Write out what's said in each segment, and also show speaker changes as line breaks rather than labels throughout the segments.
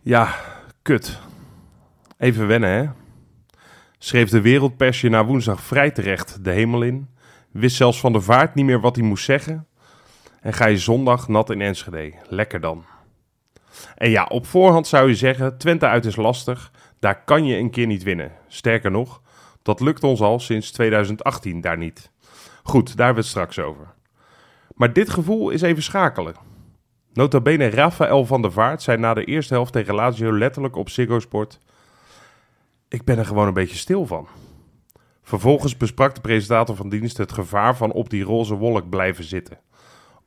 Ja, kut. Even wennen, hè? Schreef de wereldpersje na woensdag vrij terecht de hemel in. Wist zelfs van de vaart niet meer wat hij moest zeggen. En ga je zondag nat in Enschede. Lekker dan. En ja, op voorhand zou je zeggen, Twente uit is lastig. Daar kan je een keer niet winnen. Sterker nog, dat lukt ons al sinds 2018 daar niet. Goed, daar hebben we het straks over. Maar dit gevoel is even schakelen. Nota bene Rafael van der Vaart zei na de eerste helft tegen Lazio letterlijk op Ziggo Sport... Ik ben er gewoon een beetje stil van. Vervolgens besprak de presentator van dienst het gevaar van op die roze wolk blijven zitten.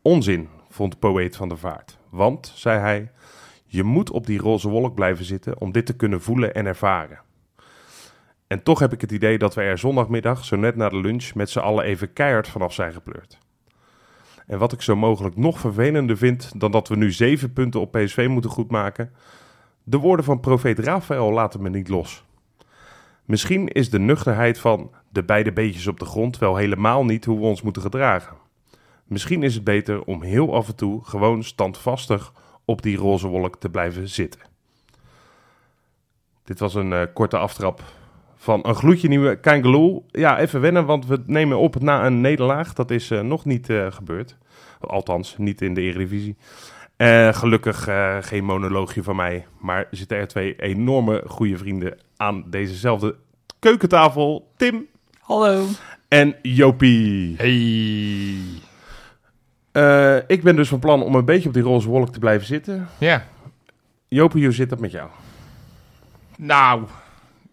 Onzin, vond poëet van der Vaart. Want, zei hij, je moet op die roze wolk blijven zitten om dit te kunnen voelen en ervaren. En toch heb ik het idee dat we er zondagmiddag, zo net na de lunch, met z'n allen even keihard vanaf zijn gepleurd. En wat ik zo mogelijk nog vervelender vind dan dat we nu zeven punten op PSV moeten goedmaken, de woorden van profeet Rafael laten me niet los. Misschien is de nuchterheid van de beide beetjes op de grond wel helemaal niet hoe we ons moeten gedragen. Misschien is het beter om heel af en toe gewoon standvastig op die roze wolk te blijven zitten. Dit was een eh, korte aftrap van een gloedje nieuwe Kangaloo. Ja, even wennen, want we nemen op na een nederlaag. Dat is eh, nog niet eh, gebeurd. Althans, niet in de Eredivisie. Eh, gelukkig eh, geen monoloogje van mij. Maar er zitten er twee enorme goede vrienden aan dezezelfde keukentafel. Tim
Hallo.
en Jopie.
Hey.
Eh, ik ben dus van plan om een beetje op die roze wolk te blijven zitten.
Ja.
Jopie, hoe zit dat met jou?
Nou,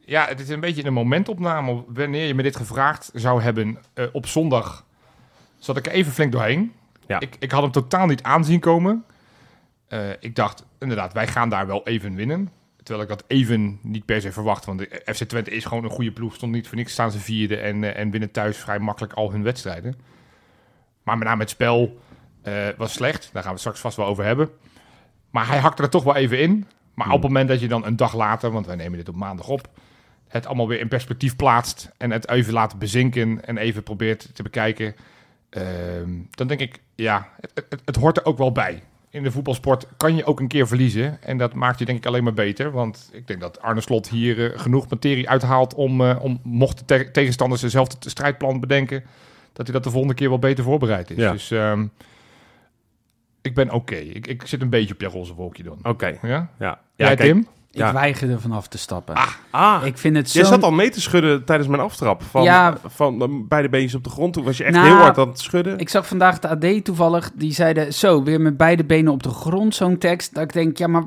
ja, het is een beetje een momentopname. Wanneer je me dit gevraagd zou hebben eh, op zondag, zat ik er even flink doorheen.
Ja.
Ik, ik had hem totaal niet aanzien komen. Eh, ik dacht, inderdaad, wij gaan daar wel even winnen. Terwijl ik dat even niet per se verwacht. Want de FC Twente is gewoon een goede ploeg. Stond niet voor niks, staan ze vierde en, eh, en winnen thuis vrij makkelijk al hun wedstrijden. Maar met name het spel was slecht. Daar gaan we het straks vast wel over hebben. Maar hij hakte er toch wel even in. Maar op het moment dat je dan een dag later, want wij nemen dit op maandag op, het allemaal weer in perspectief plaatst en het even laat bezinken en even probeert te bekijken, ehm, dan denk ik, ja, het, het, het hoort er ook wel bij. In de voetbalsport kan je ook een keer verliezen en dat maakt je denk ik alleen maar beter. Want ik denk dat Arne Slot hier eh, genoeg materie uithaalt om, eh, om mocht de te- tegenstanders dezelfde strijdplan bedenken, dat hij dat de volgende keer wel beter voorbereid is.
Ja.
Dus ehm, ik ben oké. Ik, ik zit een beetje op je roze wolkje dan.
Oké,
Ja?
ja. Ja,
Jij, Tim?
Ja.
Ik weiger er vanaf te stappen.
Ah,
ik vind het zo...
jij zat al mee te schudden tijdens mijn aftrap. Van,
Ja.
van eh, beide beentjes op de grond. Toen was je echt
Nou,
heel hard aan het schudden.
Ik zag vandaag de AD toevallig, die zeiden zo, weer met beide benen op de grond, zo'n tekst. Dat ik denk, ja, maar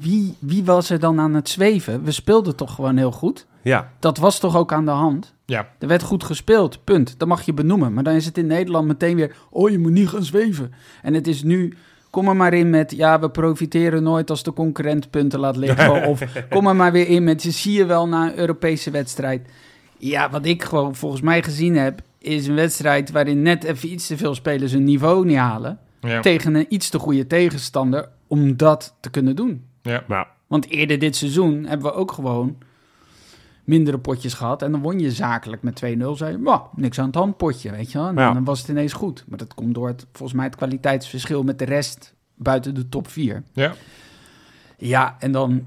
wie, wie was er dan aan het zweven? We speelden toch gewoon heel goed?
Ja,
Dat was toch ook aan de hand?
Ja.
Er werd goed gespeeld, punt. Dat mag je benoemen. Maar dan is het in Nederland meteen weer, oh, je moet niet gaan zweven. En het is nu, kom er maar in met, ja, we profiteren nooit als de concurrent punten laat liggen. of kom er maar weer in met, je zie je wel na een Europese wedstrijd. Ja, wat ik gewoon volgens mij gezien heb, is een wedstrijd waarin net even iets te veel spelers hun niveau niet halen.
Ja.
Tegen een iets te goede tegenstander om dat te kunnen doen.
ja.
maar
Want eerder dit seizoen hebben we ook gewoon mindere potjes gehad. En dan won je zakelijk met 2-0. Zei je, "Wah, niks aan het hand potje, weet je wel. En
Ja.
dan was het ineens goed. Maar dat komt door het, volgens mij het kwaliteitsverschil met de rest buiten de top 4.
Ja.
Ja, en dan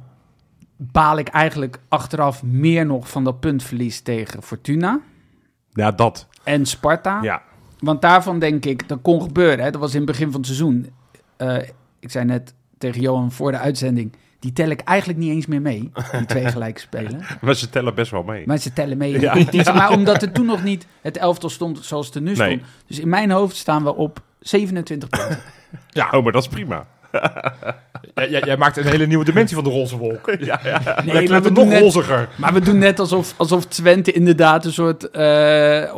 baal ik eigenlijk achteraf meer nog van dat puntverlies tegen Fortuna
ja, dat.
en Sparta.
Ja,
Want daarvan denk ik, dat kon gebeuren. Hè? Dat was in het begin van het seizoen. Eh, ik zei net tegen Johan voor de uitzending... die tel ik eigenlijk niet eens meer mee, die twee gelijk spelen.
maar ze tellen best wel mee.
Maar ze tellen mee.
Ja.
Die- Maar omdat er toen nog niet het elftal stond zoals het er nu
Nee.
stond. Dus in mijn hoofd staan we op 27 punten.
Ja, oh, maar dat is prima.
Jij, jij, jij maakt een hele nieuwe dimensie van de roze wolk. Ja, ja.
Nee, maar we
nog
net-
roziger.
Maar we doen net alsof, alsof Twente inderdaad een soort eh eh,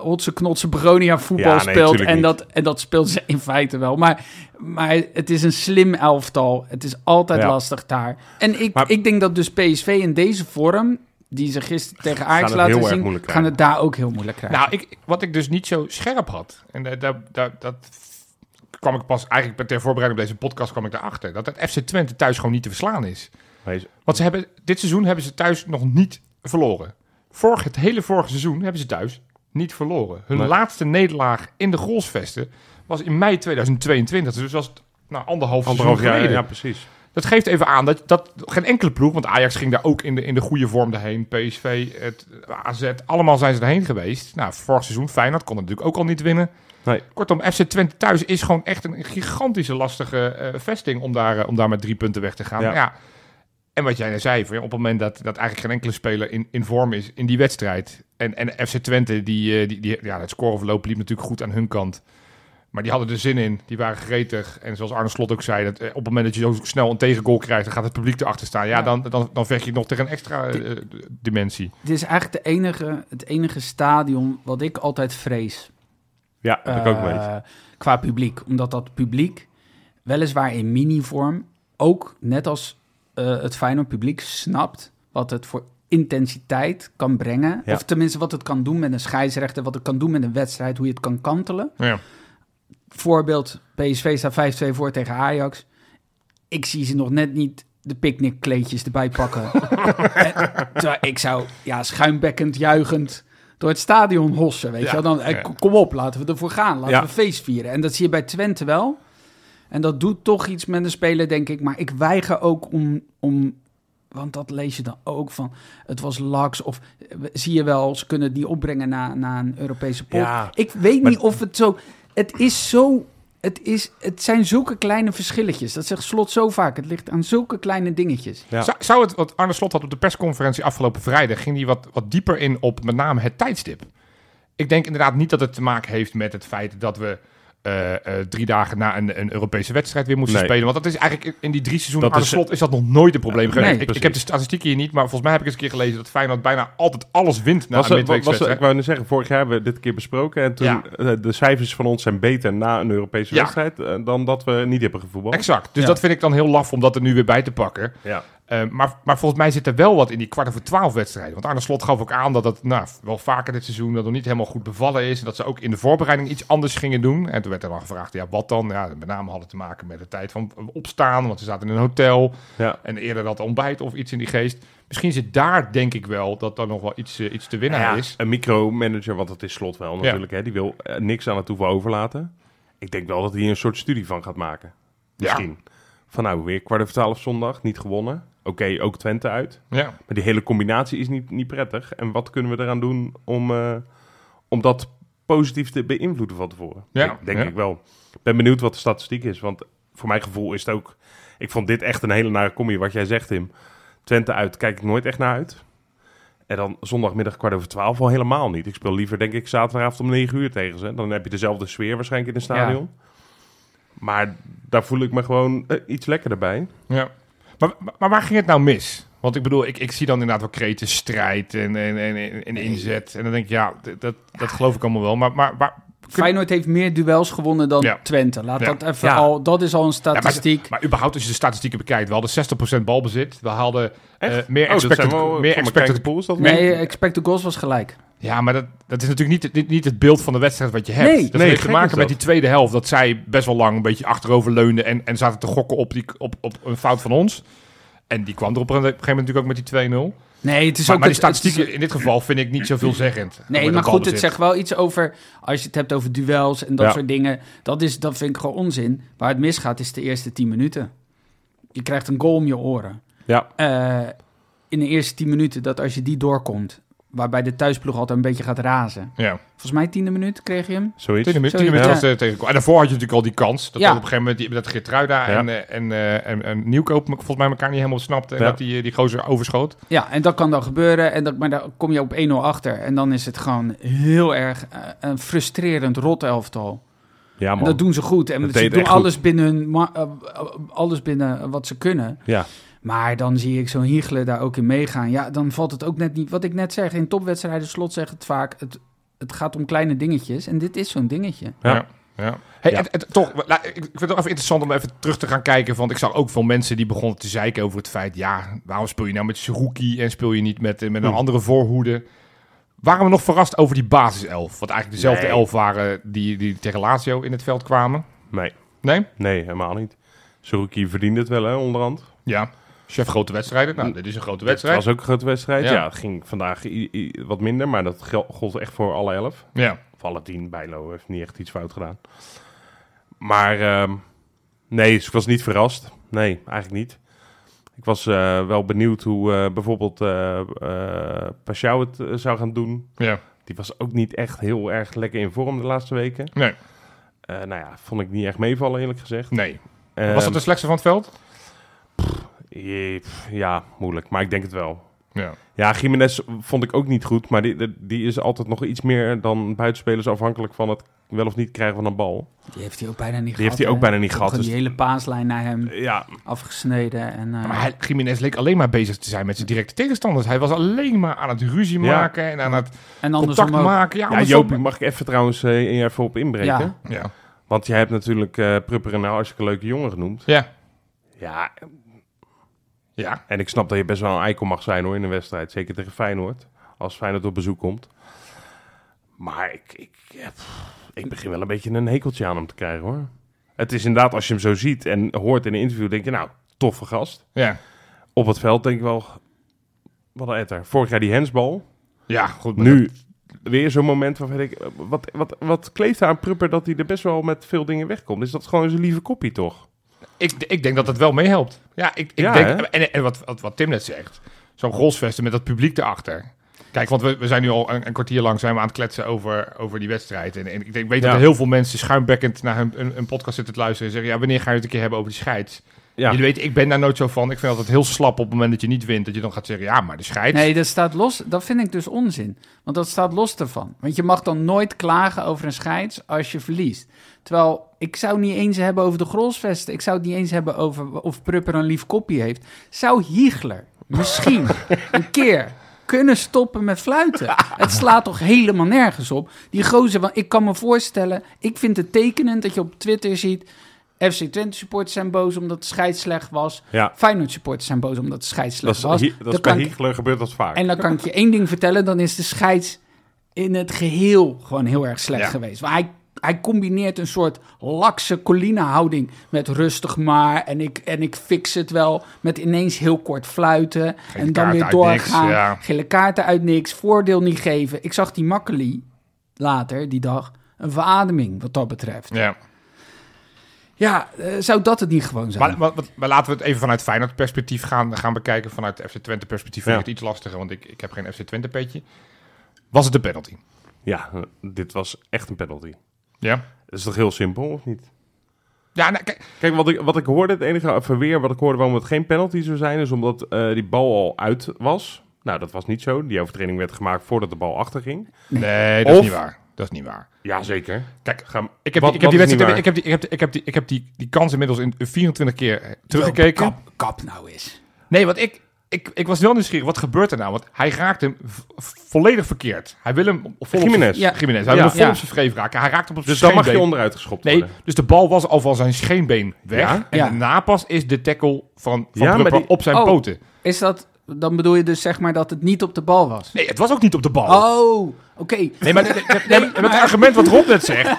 hotse knotse begonia voetbal
Ja, nee,
speelt. En
niet.
dat, en dat speelt ze in feite wel. Maar, maar het is een slim elftal. Het is altijd
Ja.
lastig daar. En ik,
Maar-
ik denk dat dus PSV in deze vorm, die ze gisteren tegen Ajax laten zien, gaan het daar ook heel moeilijk krijgen.
Nou, ik, wat ik dus niet zo scherp had. En da- da- da- dat kwam ik pas eigenlijk ter voorbereiding op deze podcast kwam ik daarachter. Dat het FC Twente thuis gewoon niet te verslaan is. Want ze hebben, dit seizoen hebben ze thuis nog niet verloren. Vorig, het hele vorige seizoen hebben ze thuis niet verloren. Hun
Nee.
laatste nederlaag in de Grolsvesten was in mei 2022. Dus was het nou, anderhalf,
Anderhalf
seizoen
jaar,
geleden.
ja, precies.
Dat geeft even aan dat, dat geen enkele ploeg, want Ajax ging daar ook in de, in de goede vorm daarheen. PSV, het AZ, allemaal zijn ze erheen geweest. Nou, vorig seizoen Feyenoord kon natuurlijk ook al niet winnen.
Nee.
Kortom, FC Twente thuis is gewoon echt een gigantische lastige eh, vesting om daar, eh, om daar met drie punten weg te gaan.
Ja.
Ja. En wat jij net zei, van, op het moment dat, dat eigenlijk geen enkele speler in, in vorm is in die wedstrijd. En, en FC Twente, die, eh, die, die, ja, het scoreverloop liep natuurlijk goed aan hun kant. Maar die hadden er zin in, die waren gretig. En zoals Arne Slot ook zei, dat, op het moment dat je zo snel een tegengoal krijgt, dan gaat het publiek erachter staan. Ja,
Ja.
Dan, dan, dan vecht je nog tegen een extra dimensie.
Dit is eigenlijk de enige, het enige stadion wat ik altijd vrees.
Ja, heb ik ook mee.
Eh, Qua publiek. Omdat dat publiek, weliswaar in mini-vorm, ook net als eh, het Feyenoord publiek snapt wat het voor intensiteit kan brengen.
Ja.
Of tenminste wat het kan doen met een scheidsrechter, wat het kan doen met een wedstrijd, hoe je het kan kantelen.
Ja.
Voorbeeld, PSV staat 5-2 voor tegen Ajax. Ik zie ze nog net niet de picknickkleedjes erbij pakken. En, terwijl ik zou ja, schuimbekkend, juichend door het stadion hossen, weet je wel. Dan, eh, Kom op, laten we ervoor gaan. Laten we feest vieren. En dat zie je bij Twente wel. En dat doet toch iets met een speler, denk ik. Maar ik weiger ook om... om want dat lees je dan ook van. Het was laks. Of eh, zie je wel, ze kunnen die opbrengen na, na een Europese pot.
Ja,
Ik weet
Maar-
niet of het zo... Het is zo... Het, is, het zijn zulke kleine verschilletjes. Dat zegt Slot zo vaak. Het ligt aan zulke kleine dingetjes.
Ja.
Zou, zou het, wat Arne Slot had op de persconferentie afgelopen vrijdag, ging hij wat, wat dieper in op met name het tijdstip. Ik denk inderdaad niet dat het te maken heeft met het feit dat we eh, eh, drie dagen na een, een Europese wedstrijd weer moesten
Nee.
spelen. Want dat is eigenlijk in die drie seizoenen Arne
is-
Slot is dat nog nooit een probleem geweest.
Nee,
ik, ik heb de statistieken hier niet, maar volgens mij heb ik eens een keer gelezen dat Feyenoord bijna altijd alles wint na
Was,
een
was, er- ik
midweekswedstrijd.
wou net zeggen, vorig jaar hebben we dit keer besproken. En toen,
Ja.
eh, de cijfers van ons zijn beter na een Europese
Ja.
wedstrijd eh, dan dat we niet hebben gevoetbald.
Exact. Dus
Ja.
dat vind ik dan heel laf om dat er nu weer bij te pakken.
Ja.
Eh, maar, maar volgens mij zit er wel wat in die kwart over twaalf wedstrijden. Want Arne Slot gaf ook aan dat het nou, wel vaker dit seizoen dat nog niet helemaal goed bevallen is. En dat ze ook in de voorbereiding iets anders gingen doen. En toen werd er dan gevraagd, ja, wat dan? Ja, met name had het te maken met de tijd van opstaan, want ze zaten in een hotel.
Ja.
En eerder dat ontbijt of iets in die geest. Misschien zit daar, denk ik wel, dat er nog wel iets, eh, iets te winnen
Ja,
is.
Een micromanager, want dat is slot wel natuurlijk. Hè, die wil eh, niks aan het hoeven overlaten. Ik denk wel dat hij een soort studie van gaat maken. Misschien. Van nou, weer kwart over twaalf zondag, niet gewonnen. Oké, ook Twente uit.
Ja.
Maar die hele combinatie is niet, niet prettig. En wat kunnen we eraan doen om, eh, om dat positief te beïnvloeden van tevoren?
Ja,
Denk, denk
ja.
ik wel. Ik ben benieuwd wat de statistiek is. Want voor mijn gevoel is het ook... Ik vond dit echt een hele nare combi. Wat jij zegt, Tim. Twente uit kijk ik nooit echt naar uit. En dan zondagmiddag kwart over twaalf al helemaal niet. Ik speel liever, denk ik, zaterdagavond om negen uur tegen ze. Dan heb je dezelfde sfeer waarschijnlijk in het stadion. Maar daar voel ik me gewoon eh, iets lekkerder bij.
Ja. Maar, maar- waar ging het nou mis? Want ik bedoel, ik, ik zie dan inderdaad wel kreten, strijd en, en, en, en inzet. En dan denk ik, ja, dat, dat geloof ik allemaal wel. Maar, maar, maar,
Feyenoord heeft meer duels gewonnen dan
Ja.
Twente. Laat
Ja.
dat even
Ja.
al... Dat is al een
ja, maar,
statistiek.
maar überhaupt als je de statistieken bekijkt, we hadden 60% balbezit. We hadden eh,
Echt?
meer
Oh,
expected,
wel,
meer expected
dat
nee,
wel-
expected goals was gelijk.
Ja, maar dat, dat is natuurlijk niet, niet, niet het beeld van de wedstrijd wat je hebt.
Nee.
dat
Nee,
heeft te maken met die tweede helft. Dat zij best wel lang een beetje achterover leunden en, en zaten te gokken op, die, op, op een fout van ons. En die kwam er op een gegeven moment natuurlijk ook met die 2-0.
Nee, het is
Maar,
ook...
maar die statistieken in dit geval vind ik niet zo veelzeggend.
Nee, maar goed, het zegt wel iets over... Als je het hebt over duels en dat
Ja.
soort dingen... Dat, is, dat vind ik gewoon onzin. Waar het misgaat is de eerste 10 minuten. Je krijgt een goal om je oren.
Ja,
Eh, in de eerste 10 minuten, dat als je die doorkomt... Waarbij de thuisploeg altijd een beetje gaat razen.
Ja.
Volgens mij tiende minuut kreeg je hem.
zoiets.
Tiende minuut,
Zo,
tiende
ja.
minuut was de tegen. En daarvoor had je natuurlijk al die kans. Dat
Ja.
op een gegeven moment die, dat Geertruida
Ja.
en, eh, en, eh, en, en Nieuwkoop volgens mij elkaar niet helemaal snapten. En
Ja.
dat die, eh, die gozer overschoot.
Ja, en dat kan dan gebeuren. En dat, maar dan kom je op 1-0 achter. En dan is het gewoon heel erg eh, een frustrerend rot elftal.
Ja,
En
man.
dat doen ze goed. En
Dat
ze doen
goed.
alles binnen, hun eh, eh, alles binnen wat ze kunnen.
Ja,
Maar dan zie ik zo'n Hiegelen daar ook in meegaan. Ja, dan valt het ook net niet... Wat ik net zeg, in topwedstrijden, Slot zegt het vaak... Het, het gaat om kleine dingetjes. En dit is zo'n dingetje.
Ja.
Ja. Hey,
Ja.
en- en toch, la- ik vind het ook even interessant om even terug te gaan kijken. Want ik zag ook veel mensen die begonnen te zeiken over het feit... ja, waarom speel je nou met Seruki en speel je niet met, eh, met een
Hm.
andere voorhoede? Waren we nog verrast over die basiself? Wat eigenlijk dezelfde
Nee.
elf waren die, die tegen Lazio in het veld kwamen?
nee.
Nee?
Nee, helemaal niet. Saruki verdiende het wel, hè, onderhand.
Ja. Chef grote wedstrijden. Nou, dit is een grote
Het
wedstrijd.
was ook een grote wedstrijd.
Ja.
Ja, het ging vandaag wat minder, maar dat gold echt voor alle elf.
Ja.
Of alle tien. Bijlo heeft niet echt iets fout gedaan. Maar ehm, nee, dus ik was niet verrast. Nee, eigenlijk niet. Ik was eh, wel benieuwd hoe eh, bijvoorbeeld Pashao het zou gaan doen.
Ja.
Die was ook niet echt heel erg lekker in vorm de laatste weken.
Nee.
Nou ja, vond ik niet echt meevallen eerlijk gezegd.
Nee.
Ehm,
Was dat de slechtste van het veld?
pff, Ja, moeilijk, maar ik denk het wel.
Ja.
Ja, Jiménez vond ik ook niet goed, maar die, die- die is altijd nog iets meer dan buitenspelers afhankelijk van het wel of niet krijgen van een bal.
Die heeft hij ook bijna niet
Die
gehad.
heeft hij ook bijna niet gehad, dus-
die hele paaslijn naar hem
Ja,
afgesneden. En, eh,
Maar hij, Jiménez leek alleen maar bezig te zijn met zijn directe tegenstanders. Hij was alleen maar aan het ruzie
Ja.
maken en aan het
en
contact
ook.
maken. Ja,
Jopie, mag ik even trouwens eh, hier even op inbreken?
Ja.
Ja.
Want jij hebt natuurlijk eh Prupper en nou hartstikke leuke jongen genoemd.
Ja.
Ja,
Ja.
en ik snap dat je best wel een eikel mag zijn hoor in een wedstrijd. Zeker tegen Feyenoord, als Feyenoord op bezoek komt. Maar ik, ik, ik begin wel een beetje een hekeltje aan hem te krijgen hoor. Het is inderdaad, als je hem zo ziet en hoort in een interview, denk je nou, toffe gast.
Ja.
Op het veld denk ik wel, wat een etter. Vorig jaar die hensbal.
Ja, goed.
Nu weer zo'n moment waarvan ik, wat, wat, wat kleeft aan Prupper dat hij er best wel met veel dingen wegkomt? Is dat gewoon zijn lieve koppie toch?
Ik, ik denk dat het wel meehelpt. Ja, ik, ik
Ja,
denk,
hè?
en, en wat, wat, wat Tim net zegt, zo'n goalsvesten met dat publiek erachter. Kijk, want we, we zijn nu al een, een kwartier lang zijn we aan het kletsen over, over die wedstrijd. En, en ik denk, weet dat er heel veel mensen schuimbekkend naar hun, een, een podcast zitten te luisteren en zeggen, ja, wanneer ga je het een keer hebben over die scheids?
Ja,
Jullie weten, ik ben daar nooit zo van. Ik vind altijd heel slap op het moment dat je niet wint, dat je dan gaat zeggen, ja, maar de scheids.
Nee, dat staat los. Dat vind ik dus onzin. Want dat staat los ervan. Want je mag dan nooit klagen over een scheids als je verliest. Terwijl ik zou het niet eens hebben over de grolsvesten. Ik zou het niet eens hebben over of Prupper een lief kopje heeft. Zou Hiegler misschien een keer kunnen stoppen met fluiten? Het slaat toch helemaal nergens op? Die gozer, want ik kan me voorstellen... Ik vind het tekenend dat je op Twitter ziet... FC Twente supporters zijn boos omdat de scheids slecht was.
ja.
Feyenoord supporters zijn boos omdat de scheids
Dat
slecht
is,
was.
dat is bij
ik-
Hiegler gebeurt dat vaak.
en dan kan ik je één ding vertellen, dan is de scheids in het geheel gewoon heel erg slecht
Ja.
geweest. Maar hij, hij combineert een soort lakse colline-houding met rustig maar en ik, en ik fix het wel met ineens heel kort fluiten en dan weer doorgaan.
niks, ja.
Gele kaarten uit niks, voordeel niet geven. Ik zag die Makkeli later die dag een verademing wat dat betreft.
Ja.
Ja, eh, zou dat het niet gewoon zijn?
Maar, maar, maar- maar laten we het even vanuit Feyenoord perspectief gaan, gaan bekijken. Vanuit FC Twente perspectief vind
Ja.
ik het iets lastiger, want ik, ik heb geen FC Twente petje. Was het een penalty?
Ja, dit was echt een penalty.
Ja.
Dat is toch heel simpel, of niet?
Ja, nou, kijk,
Kijk, wat ik, wat ik hoorde, het enige verweer wat ik hoorde waarom het geen penalty zou zijn, is omdat eh, die bal al uit was. Nou, dat was niet zo. Die overtreding werd gemaakt voordat de bal achter ging.
nee, dat
Of-
is niet waar. Dat is niet waar.
Jazeker.
Kijk,
Ga,
Ik heb,
wat-
die, ik heb die
is
wedstrijd, ik heb die, ik heb die, ik heb die, ik heb die, die kans inmiddels in 24 keer eh, teruggekeken.
Kap, kap nou eens.
Nee, want ik, ik, ik was wel nieuwsgierig. Wat gebeurt er nou? Want hij raakt hem volledig verkeerd. Hij wil hem vol op
Jiménez.
Ja.
Jiménez. Hij
Ja.
wil hem vol
Ja.
op zijn vreef raken. Hij raakt hem op zijn
Dus dan mag je
scheenbeen.
onderuit geschopt
Nee,
worden.
dus de bal was al van zijn scheenbeen weg.
Ja.
En
Ja.
de napas is de tackle van, van
die-
op zijn
Oh.
poten.
Is dat, dan bedoel je dus zeg maar dat het niet op de bal was?
Nee, het was ook niet op de bal.
Oh, oké.
Nee, maar, nee, nee, nee, maar het argument wat Rob net zegt,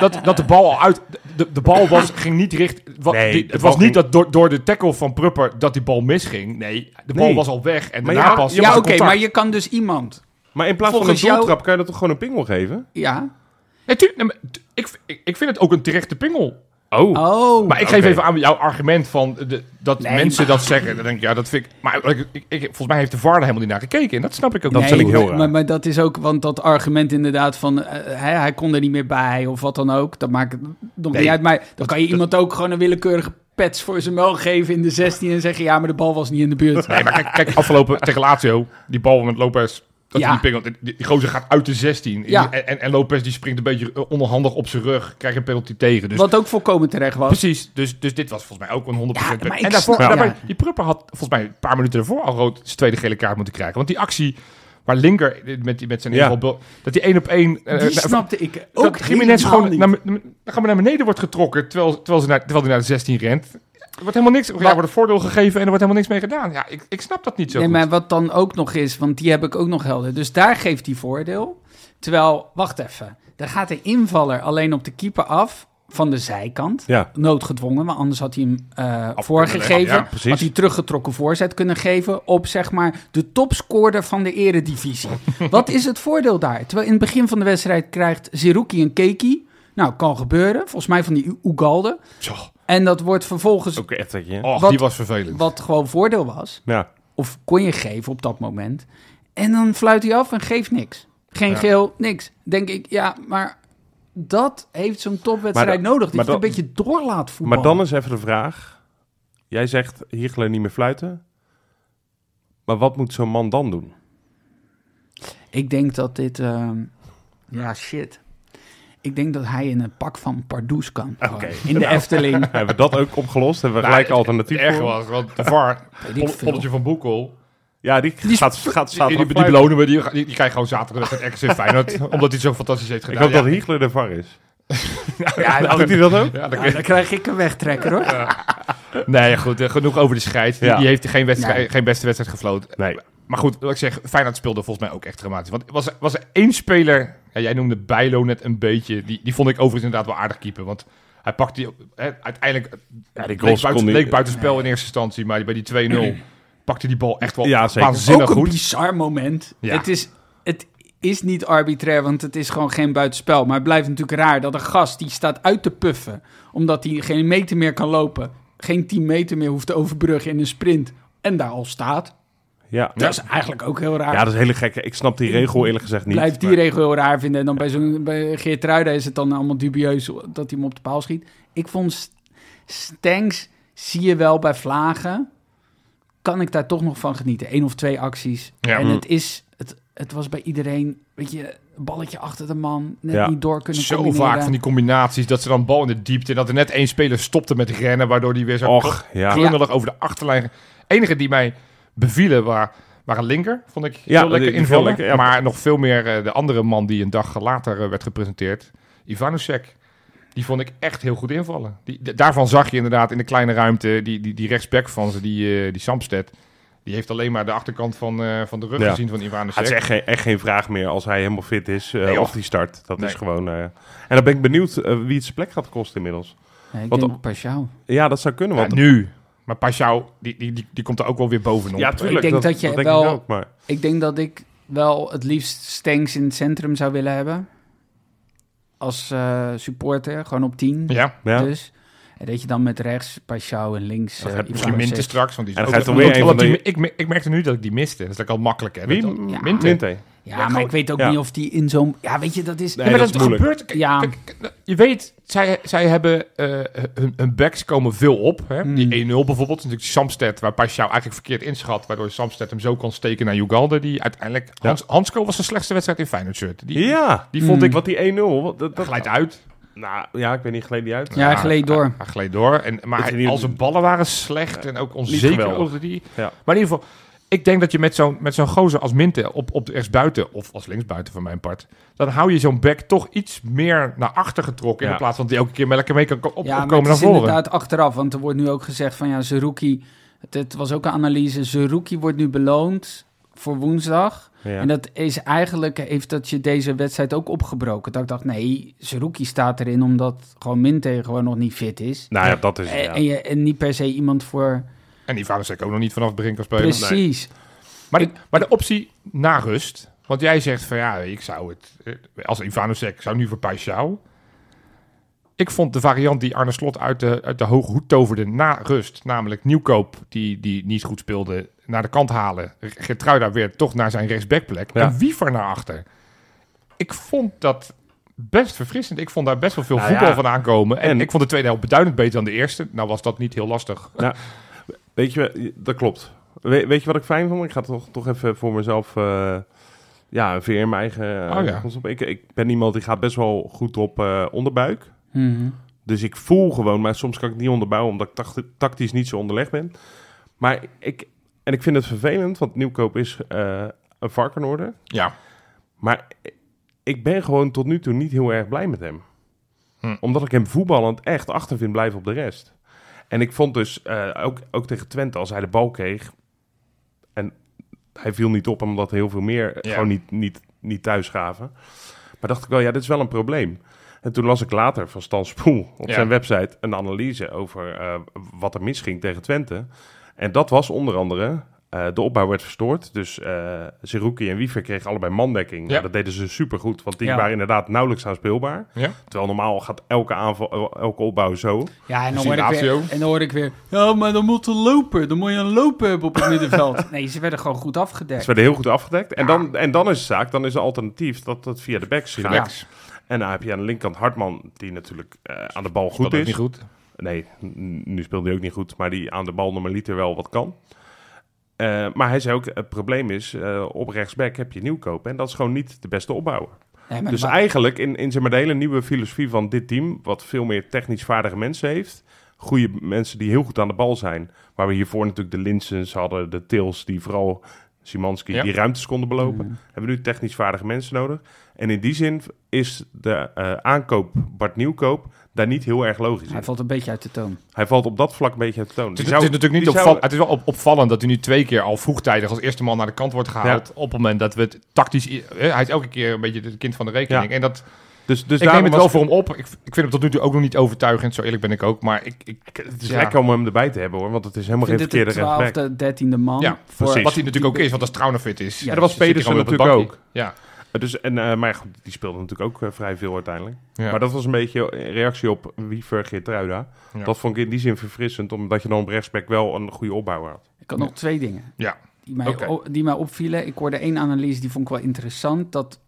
dat, dat de bal al uit... De, de bal was, ging niet richt... Wat,
Nee,
die- het was niet dat door, door de tackle van Prupper dat die bal misging. Nee, de bal
Nee.
was al weg en
Maar
de
ja,
oké, maar je kan dus iemand.
Maar in plaats van een
jou-
doeltrap kan je dat toch gewoon een pingel geven?
Ja.
Nee, tuurlijk, nee, maar t- ik, ik, ik vind het ook een terechte pingel.
Oh.
Oh.
Maar ik geef even aan jouw argument van de, dat
Nee,
mensen
maar-
dat zeggen. Dan denk ik, ja, dat vind ik... Maar ik, ik, ik- volgens mij heeft de VAR er helemaal niet naar gekeken. En dat snap ik ook
Dat
niet.
vind ik heel
maar,
raar.
Maar, maar dat is ook, want dat argument inderdaad van eh, hij, hij kon er niet meer bij of wat dan ook. Dat maakt het nog
Nee,
niet uit. Maar dan kan je iemand ook gewoon een willekeurige pets voor zijn mel geven in de 16 en zeggen ja, maar de bal was niet in de buurt.
Nee, maar kijk, kijk afgelopen tegen Lazio, die bal met Lopez Dat
Ja.
die, penalty, die, die gozer gaat uit de 16.
Ja.
En, en, en Lopez die springt een beetje eh, onhandig op zijn rug. Krijgt een penalty tegen. Dus
Wat ook volkomen terecht was.
Precies, dus, dus dit was volgens mij ook een 100%
Ja, maar ik
En daarvoor, daarbij, die Prupper had volgens mij een paar minuten ervoor al rood zijn tweede gele kaart moeten krijgen. Want die actie waar Linker met, die, met zijn
Ja.
inval, dat die één op één... eh,
Die snapte ik ook
dat Jiménez gewoon
niet.
naar, naar, naar, naar beneden wordt getrokken terwijl, terwijl, ze naar, terwijl hij naar de 16 rent. Er wordt helemaal niks, ja,
Wat-
wordt een voordeel gegeven en er wordt helemaal niks mee gedaan. Ja, ik, ik snap dat niet zo
Nee,
goed.
maar wat dan ook nog is, want die heb ik ook nog helder. Dus daar geeft hij voordeel. Terwijl, wacht even. Daar gaat de invaller alleen op de keeper af van de zijkant.
Ja,
Noodgedwongen, want anders had hij hem eh, voorgegeven.
ja,
precies.
had hij teruggetrokken voorzet kunnen geven op zeg maar de topscorer van de eredivisie. Wat is het voordeel daar? Terwijl in het begin van de wedstrijd krijgt Zerouki een keki. Nou, kan gebeuren. Volgens mij van die U- Ugalde.
Zo,
En dat wordt vervolgens,
ook echt dat je.
och,
Wat-
die was vervelend.
wat gewoon voordeel was,
Ja,
of kon je geven op dat moment. En dan fluit hij af en geeft niks. Geen
Ja.
geel, niks. Denk ik, ja, maar dat heeft zo'n topwedstrijd
Maar dan-
nodig. Dat
maar
je het een
dan-
beetje door laat voetballen.
maar dan is even de vraag. Jij zegt Hiegelen niet meer fluiten. Maar wat moet zo'n man dan doen?
Ik denk dat dit... ehm, ja, shit. Ik denk dat hij in een pak van Pardoes kan.
Oké.
In de Efteling.
Hebben we dat ook opgelost? Hebben we
Nou,
gelijk
het-
alternatief
Het
voor?
was, want de VAR,
ik
polletje van Boekel,
Ja, die,
Die
gaat, gaat
die,
zaterdag
die, belonen we, die, die, die krijgt gewoon zaterdag met RKC Feyenoord, omdat hij het zo fantastisch heeft
Ik
gedaan.
hoop
Ja,
dat Hiegelen de VAR is.
Ja,
hij dat ook?
Ja, dan
Ja, dan krijg ik een wegtrekker hoor.
Nee, goed, eh, genoeg over de scheid. Die,
Ja.
die heeft geen, wedstrijd,
Nee.
geen beste wedstrijd gefloten.
Nee.
Maar goed, wat ik zeg, Feyenoord speelde volgens mij ook echt dramatisch. Want was, er- was er één speler, ja, jij noemde Bijlo net een beetje, die, die vond ik overigens inderdaad wel aardig keeper. Want hij pakt die, hè, uiteindelijk,
Ja, die
leek,
goals
buiten,
hij-
leek buitenspel in eerste instantie, maar bij die 2-0 pakte die bal echt wel
Ja, zeker.
waanzinnig
Ook een
goed.
bizar moment.
Ja.
Het, is, het is niet arbitrair, want het is gewoon geen buitenspel. Maar het blijft natuurlijk raar dat een gast die staat uit te puffen... omdat hij geen meter meer kan lopen... geen 10 meter meer hoeft te overbruggen in een sprint... en daar al staat.
Ja.
Dat is eigenlijk ook heel raar.
ja, dat is hele gekke. Ik snap die regel eerlijk gezegd niet.
Blijft die
maar-
regel heel raar vinden. En dan bij, zo'n, bij Geert Ruida is het dan allemaal dubieus dat hij hem op de paal schiet. Ik vond St- Stanks, zie je wel bij Vlagen, kan ik daar toch nog van genieten. Eén of twee acties.
Ja.
en
Mm.
het is, het, het was bij iedereen, weet je, balletje achter de man, net
Ja.
niet door kunnen
Zo
combineren.
vaak van die combinaties, dat ze dan bal in de diepte en dat er net één speler stopte met rennen, waardoor die weer zo
Och, ja.
klungelig over de achterlijn. enige die mij bevielen waren, waren linker, vond ik
Ja,
heel lekker invallen.
lekker, ja.
Maar nog veel meer eh, de andere man die een dag later eh, werd gepresenteerd, Ivanusek. Die vond ik echt heel goed invallen. Die, daarvan zag je inderdaad in de kleine ruimte, die, die, die rechtsback van ze, die, eh die Samsted, die heeft alleen maar de achterkant van, eh, van de rug
Ja.
gezien van
Het is echt geen, echt geen vraag meer als hij helemaal fit is
Nee,
of die start. Dat is gewoon... eh, en dan ben ik benieuwd wie het zijn plek gaat kosten inmiddels.
Nee, ik denk Pashao.
Ja, dat zou kunnen.
Ja,
Want,
nu. Maar Pashao, die, die, die, die komt er ook wel weer bovenop.
ja, tuurlijk.
Ik denk dat je
denk
wel-
ik ook, maar
Ik denk dat ik wel het liefst Stanks in het centrum zou willen hebben. Als eh, supporter, gewoon op 10.
Ja,
ja.
Dus. En dat je dan met rechts Pashao en links
gaat
misschien. Minte straks. Want die is
En dan
ook-
gaat weer
want-
een
want
van
die-
de-
ik, me- ik merkte nu dat ik die miste. Dat is al makkelijk. Hè?
Wie?
Ja.
Minte.
Minte.
Ja,
Ja,
maar
gewoon-
ik weet ook
ja.
niet of die in zo'n... Ja, weet je, dat is...
Nee,
Ja, maar
dat
dat,
is moeilijk.
gebeurt. Kijk,
Ja.
kijk, je weet, zij, zij hebben eh, hun, hun backs komen veel op. Hè?
Mm.
Die 1-0 bijvoorbeeld. Natuurlijk Samsted, waar Pashao eigenlijk verkeerd inschat. Waardoor Samsted hem zo kon steken naar Ugalde. Die uiteindelijk...
Ja.
Hans, Hansko was de slechtste wedstrijd in Feyenoord shirt. Die,
Ja,
die vond
Mm.
ik...
wat die 1-0... wat- Dat, dat
glijdt uit.
Nou, ja, ik weet niet, gleed die uit.
Ja, hij gleed door.
Hij, hij gleed door. En, maar hij- al zijn ballen waren slecht en ook onzeker die.
Ja.
Maar in ieder geval, ik denk dat je met zo'n met zo'n gozer als Minte op, op de rechtsbuiten, of als linksbuiten van mijn part, dan hou je zo'n back toch iets meer naar achter getrokken.
Ja.
In plaats van dat hij elke keer met lekker mee kan op,
ja,
opkomen naar voren.
inderdaad achteraf. Want er wordt nu ook gezegd van ja, Zerouki... Het, het was ook een analyse. Zerouki wordt nu beloond voor woensdag.
Ja.
En dat is eigenlijk, heeft dat je deze wedstrijd ook opgebroken. Dat ik dacht, nee, Zerouki staat erin omdat gewoon Minte gewoon nog niet fit is.
Nou ja, dat is het,
En,
ja.
en, je, en niet per se iemand voor...
En die vader ook nog niet vanaf het begin kan spelen.
Precies.
Maar, de, maar de optie na rust, want jij zegt van ja, ik zou het, eh, als Ivanusek zou nu voor Paixão. Ik vond de variant die Arne Slot uit de, uit de hoge hoed toverde na rust, namelijk Nieuwkoop, die, die niet goed speelde, naar de kant halen. Gertruida weer toch naar zijn rechtsbackplek.
Ja.
En Wiever naar achter. Ik vond dat best verfrissend. Ik vond daar best wel veel
Nou
voetbal
ja.
van aankomen. En,
En-
ik vond de tweede helft beduidend beter dan de eerste. Nou was dat niet heel lastig.
Weet je, dat klopt. We- weet je wat ik fijn vond? Ik ga toch, toch even voor mezelf eh, Ja, een veer in mijn eigen eh,
Oh, ja.
ik, ik ben iemand die gaat best wel goed op eh, onderbuik.
Mhm.
Dus ik voel gewoon, maar soms kan ik het niet onderbouwen omdat ik tact- tactisch niet zo onderlegd ben. Maar ik, en ik vind het vervelend, want Nieuwkoop is eh, een varkenoorder.
Ja.
Maar ik ben gewoon tot nu toe niet heel erg blij met hem.
Hm.
Omdat ik hem voetballend echt achter vind blijven op de rest. En ik vond dus, eh, ook, ook tegen Twente, als hij de bal kreeg... en hij viel niet op omdat heel veel meer
Ja.
gewoon niet, niet, niet thuis gaven. Maar dacht ik wel, ja, dit is wel een probleem. En toen las ik later van Stan Spoel op
Ja.
zijn website een analyse over eh, wat er misging tegen Twente. En dat was onder andere, eh, de opbouw werd verstoord. Dus eh Zerouki en Wiever kregen allebei mandekking.
Ja.
Nou, dat deden ze supergoed, want die
Ja.
waren inderdaad nauwelijks aanspeelbaar.
Ja.
Terwijl normaal gaat elke aanval, elke opbouw zo.
Ja, en dan,
Misschien
hoor ik weer, en dan ik weer... Ja, maar dan moet er lopen. Dan moet je een lopen hebben op het middenveld. Nee, ze werden gewoon goed afgedekt.
Ze werden heel goed afgedekt. En, dan, en dan is de zaak, dan is het alternatief dat dat via de backs gaat. En dan heb je aan de linkerkant Hartman, die natuurlijk eh, aan de bal goed is.
niet goed.
Nee, nu speelde hij ook niet goed, maar die aan de bal normaliter wel wat kan. Eh, maar hij zei ook, het probleem is, eh, op rechtsback heb je nieuwkoop. En dat is gewoon niet de beste opbouwer.
Nee,
Dus eigenlijk in, in zeg maar, de hele nieuwe filosofie van dit team, wat veel meer technisch vaardige mensen heeft. Goede mensen die heel goed aan de bal zijn. Waar we hiervoor natuurlijk de Linsens hadden, de Tils, die vooral Simanski,
Ja.
die ruimtes konden belopen.
Mhm.
Hebben we nu technisch vaardige mensen nodig. En in die zin is de eh, aankoop Bart Nieuwkoop daar niet heel erg logisch in.
Hij valt een beetje uit de toon.
Hij valt op dat vlak een beetje uit de toon.
Het is, het natuurlijk niet opvallend. Het is wel op- opvallend dat hij nu twee keer al vroegtijdig als eerste man naar de kant wordt gehaald. Op het moment dat we het tactisch. Hij is elke keer een beetje het kind van de rekening.
Ja.
En dat,
Dus, dus
ik neem het wel voor hem op. Ik, ik vind hem tot nu toe ook nog niet overtuigend. Zo eerlijk ben ik ook. Maar ik, ik,
Het is
Ja.
lekker om hem erbij te hebben hoor, want het is helemaal
Ik
geen
de
verkeerde rechtsback.
twaalfde, dertiende man.
Ja,
voor
precies.
wat hij natuurlijk ook is, want als Trauner is.
Ja,
dat was Pedersen natuurlijk ook.
Ja.
Dus, en, eh, maar goed, die speelde natuurlijk ook eh, vrij veel uiteindelijk.
Ja.
Maar dat was een beetje een reactie op Wiever Geertruida.
Ja.
Dat vond ik in die zin verfrissend, omdat je dan op rechtsback wel een goede opbouwer had.
Ik had nog twee dingen.
Ja.
Die mij, die mij opvielen. Ik hoorde één analyse, die vond ik wel interessant. Dat,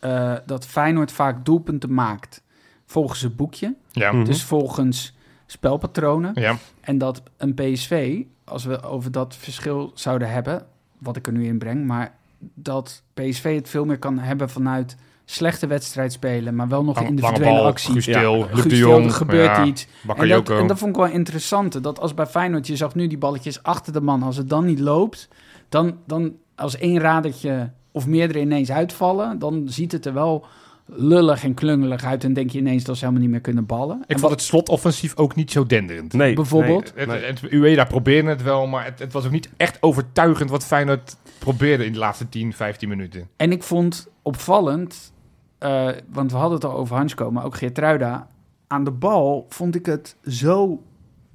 eh, dat Feyenoord vaak doelpunten maakt volgens het boekje.
Ja.
Mhm.
Dus volgens spelpatronen.
ja.
En dat een PSV, als we over dat verschil zouden hebben, wat ik er nu in breng, maar dat PSV het veel meer kan hebben vanuit slechte wedstrijd spelen, maar wel nog
Lange-
individuele
lange bal,
actie.
Guus
Ja.
Jong.
er gebeurt
ja,
iets. En dat, en dat vond ik wel interessant. Dat als bij Feyenoord, je zag nu die balletjes achter de man. Als het dan niet loopt, dan, dan als één radertje of meerdere ineens uitvallen, dan ziet het er wel lullig en klungelig uit. En denk je ineens dat ze helemaal niet meer kunnen ballen.
Ik
En
vond het slotoffensief ook niet zo denderend.
Nee,
Bijvoorbeeld?
nee,
het, Ueda probeerde het wel, maar het, het was ook niet echt overtuigend wat Feyenoord probeerde in de laatste 10, 15 minuten.
En ik vond opvallend, eh, want we hadden het al over Hansko, maar ook Geertruida. Aan de bal vond ik het zo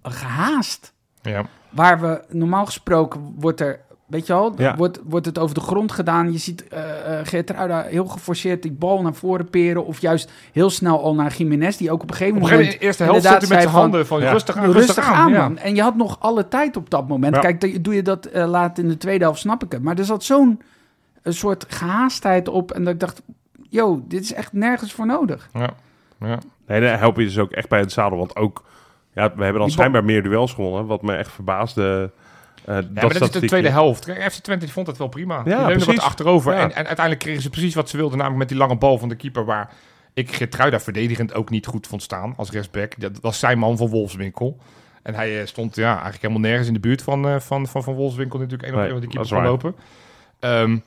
gehaast.
Ja.
Waar we normaal gesproken wordt er, weet je al,
Ja.
wordt, wordt het over de grond gedaan. Je ziet eh eh Geertruida heel geforceerd die bal naar voren peren. Of juist heel snel al naar Jiménez, die ook op een gegeven
Op een
moment...
gegeven moment, in de eerste helft hij met zijn handen van
Ja.
rustig aan,
Rustig, aan,
ja.
man. En je had nog alle tijd op dat moment.
Ja.
Kijk, doe je dat eh, laat in de tweede helft, snap ik het. Maar er zat zo'n een soort gehaastheid op. En dat ik dacht, yo, dit is echt nergens voor nodig.
Ja. Ja.
Nee, daar help je dus ook echt bij het zadel. Want ook, ja, we hebben dan
Die
schijnbaar meer duels gewonnen. Wat me echt verbaasde. Eh
Ja,
dat
maar dat is de tweede helft. Kijk, FC Twente vond het wel prima. die leunde wat achterover.
Ja.
En, en uiteindelijk kregen ze precies wat ze wilden. Namelijk met die lange bal van de keeper. Waar ik Gertruida verdedigend ook niet goed vond staan als rechtsback. Dat was zijn man van Wolfswinkel. En hij eh, stond ja, eigenlijk helemaal nergens in de buurt van, eh, van, van, van Wolfswinkel. Natuurlijk één op één die
dat
keeper kon lopen. Ehm,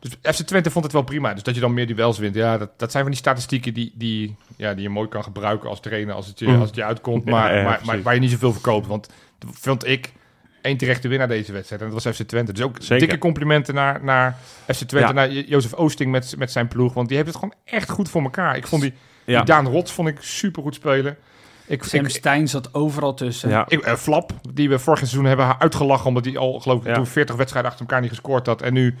dus FC Twente vond het wel prima. Dus dat je dan meer duels wint. Ja, dat, dat zijn van die statistieken die, die, ja, die je mooi kan gebruiken als trainer. Als het je,
Mhm.
als het je uitkomt.
Ja,
Maar,
ja,
maar, maar waar je niet zoveel verkoopt. Want dat vond ik één terechte winnaar deze wedstrijd. En dat was FC Twente. Dus ook
Zeker.
dikke complimenten naar, naar FC Twente.
Ja.
Naar Jo- Jozef Oosting met, met zijn ploeg. Want die heeft het gewoon echt goed voor elkaar. Ik vond die,
Ja.
die Daan Rots vond ik super goed spelen. Ik,
Sam
ik,
Stein zat overal tussen.
Ja.
ik, eh, Flap, die we vorig seizoen hebben uitgelachen. Omdat hij al, geloof ik,
Ja.
toen 40 wedstrijden achter elkaar niet gescoord had. En nu,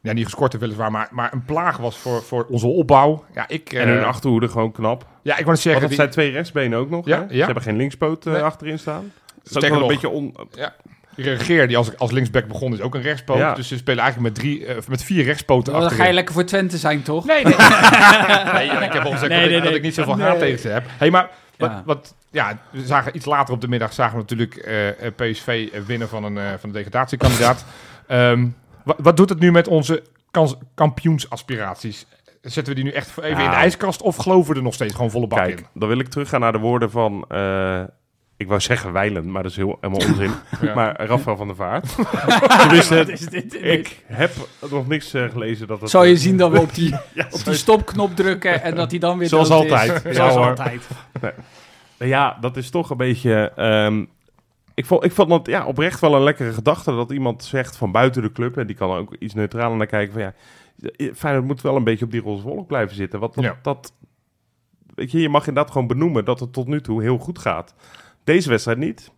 ja, niet gescoord heeft weliswaar, maar, maar een plaag was voor, voor onze opbouw. Ja, ik,
En hun
eh,
achterhoede gewoon knap.
ja, ik wou
Want
zeggen,
dat
die,
zijn twee rechtsbenen ook nog.
Ja,
hè? Ze
ja.
hebben geen linkspoot eh,
Nee.
achterin staan. Dat is ook wel een
nog.
beetje on...
die Regeer, die als, als linksback begon, is ook een rechtspoot.
Ja.
Dus ze spelen eigenlijk met, drie, eh, met vier rechtspoten
Oh, dan ga je lekker voor Twente zijn, toch?
Nee, nee. nee, ik heb al gezegd
Nee,
dat, ik,
nee,
dat ik niet zoveel haat tegen ze heb. Hey, maar wat,
Ja.
wat, ja, we zagen iets later op de middag zagen we natuurlijk eh, eh, PSV winnen van een, eh, van een degradatiekandidaat. Ehm, wat, wat doet het nu met onze kans, kampioensaspiraties. Zetten we die nu echt even
Ja.
in de ijskast of geloven we er nog steeds gewoon volle bak
Kijk,
in?
dan wil ik teruggaan naar de woorden van... eh, ik wou zeggen Weilen, maar dat is heel, helemaal onzin.
Ja.
Maar Rafael van der Vaart. Tenminste,
Wat is dit?
ik heb nog niks eh, gelezen dat het...
Zal je zien dat we op die,
Ja,
op die stopknop drukken en dat hij dan weer
Zoals altijd. Ja,
Zoals
hoor.
altijd.
Ja, dat is toch een beetje... ehm, ik vond, ik vond het ja, oprecht wel een lekkere gedachte dat iemand zegt van buiten de club... en die kan er ook iets neutraler naar kijken van ja... Feyenoord moet wel een beetje op die roze wolk blijven zitten. Want dat,
Ja.
dat... Weet je, je mag inderdaad gewoon benoemen dat het tot nu toe heel goed gaat. Deze wedstrijd niet.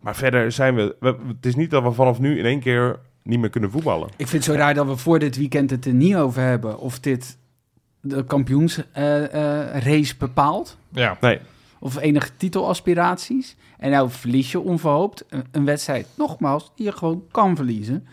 Maar verder zijn we... we het is niet dat we vanaf nu in één keer niet meer kunnen voetballen.
Ik vind het zo raar dat we voor dit weekend het er niet over hebben. Of dit de kampioensrace bepaalt.
Ja.
Nee,
Of enige titelaspiraties. En nou verlies je onverhoopt een, een wedstrijd, nogmaals, die je gewoon kan verliezen.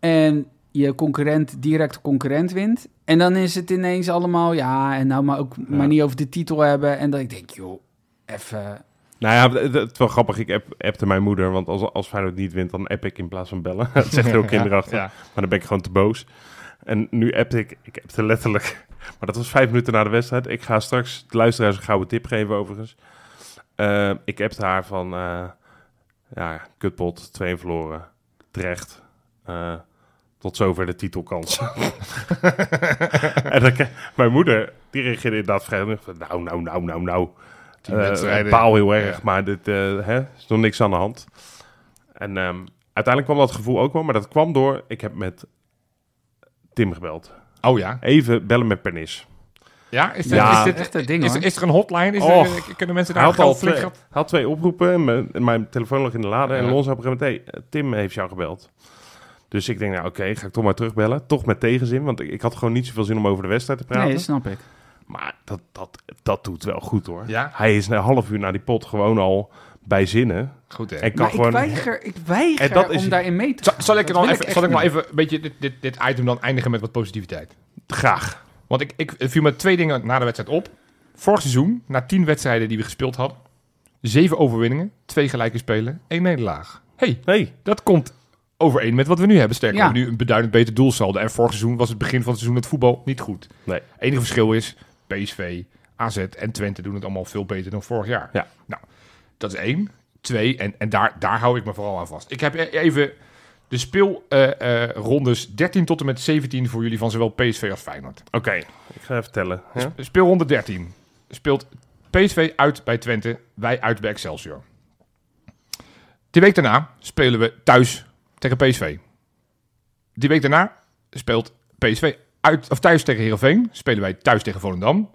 En je concurrent, directe concurrent wint. En dan is het ineens allemaal, ja, en nou maar ook maar niet over de titel hebben. En dat ik denk, joh, even...
Nou ja, het, het is wel grappig. Ik app, appte mijn moeder, want als, als Feyenoord niet wint, dan app ik in plaats van bellen. dat zegt heel kinderachtig.
Ja.
Maar dan ben ik gewoon te boos. En nu appte ik, ik appte letterlijk, maar dat was vijf minuten na de wedstrijd. Ik ga straks de luisteraars een gouden tip geven overigens. Eh, ik appte haar van, eh, ja, kutpot, 2 verloren, terecht. Eh, tot zover de titelkans. en dan, mijn moeder, die reageerde inderdaad vrij nou, nou, nou, nou, nou. Eh,
wedstrijden.
paal heel erg,
Ja.
maar dit eh, hè, is nog niks aan de hand. En ehm, uiteindelijk kwam dat gevoel ook wel, maar dat kwam door, ik heb met Tim gebeld.
Oh ja.
Even bellen met Pernis.
Ja, is,
Ja.
is, dit,
Echt een ding,
is, is er een hotline? Is
Och.
er, kunnen mensen daar
had al twee, had twee oproepen en mijn, telefoon lag in de lade. En. Lons op een gegeven moment, hey, Tim heeft jou gebeld. Dus ik denk, nou oké, ga ik toch maar terugbellen. Toch met tegenzin, want ik, ik had gewoon niet zoveel zin om over de wedstrijd te praten.
Nee, snap ik.
Maar dat, dat, dat doet wel goed hoor.
Ja?
Hij is een half uur na die pot gewoon al bij zinnen.
Goed hè.
En kan
Maar
gewoon...
ik weiger, ik weiger
En dat is-
om daarin mee te
Zal,
gaan.
zal ik, er dan even, zal ik maar even een beetje dit, dit, dit item dan eindigen met wat positiviteit?
Graag.
Want ik, ik het viel me twee dingen na de wedstrijd op. Vorig seizoen, na tien wedstrijden die we gespeeld hadden, zeven overwinningen, twee gelijke spelen, één nederlaag. hey,
Nee,
dat komt overeen met wat we nu hebben. Sterker,
Ja.
we hebben nu een beduidend beter doelsaldo. En vorig seizoen was het begin van het seizoen het voetbal niet goed.
Nee.
enige verschil is, PSV, AZ en Twente doen het allemaal veel beter dan vorig jaar.
Ja.
Nou, dat is één. Twee, en, en daar, daar hou ik me vooral aan vast. Ik heb e- even de speelrondes 13 tot en met 17 voor jullie van zowel PSV als Feyenoord.
oké. Ik ga even tellen. Ja?
Speelronde 13 speelt PSV uit bij Twente, wij uit bij Excelsior. Die week daarna spelen we thuis tegen PSV. Die week daarna speelt PSV uit, of thuis tegen Heerenveen, spelen wij thuis tegen Volendam.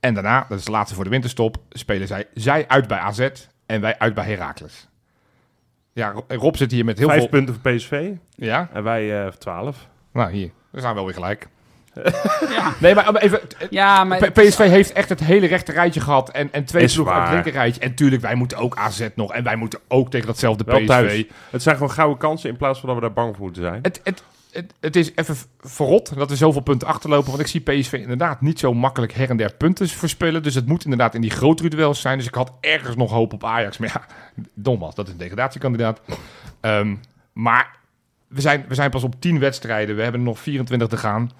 En daarna, dat is de laatste voor de winterstop, spelen zij, zij uit bij AZ en wij uit bij Heracles. Ja, Ro- Rob zit hier met heel
Vijf
veel...
punten voor PSV
Ja,
en wij eh 12.
nou hier, we zijn wel weer gelijk.
Ja,
Nee, maar even,
ja maar...
PSV heeft echt het hele rechte rijtje gehad. En, en twee ploegen uit het linker rijtje. En tuurlijk, wij moeten ook AZ nog. En wij moeten ook tegen datzelfde
Wel
PSV.
thuis. Het zijn gewoon gouden kansen in plaats van dat we daar bang voor moeten zijn.
Het, het, het, het is even verrot dat er zoveel punten achterlopen. Want ik zie PSV inderdaad niet zo makkelijk her en der punten verspillen. Dus het moet inderdaad in die grotere duels zijn. Dus ik had ergens nog hoop op Ajax. Maar ja, nogmaals, dat is een degradatiekandidaat. Ehm, maar we zijn, we zijn pas op 10 wedstrijden. We hebben nog 24 te gaan.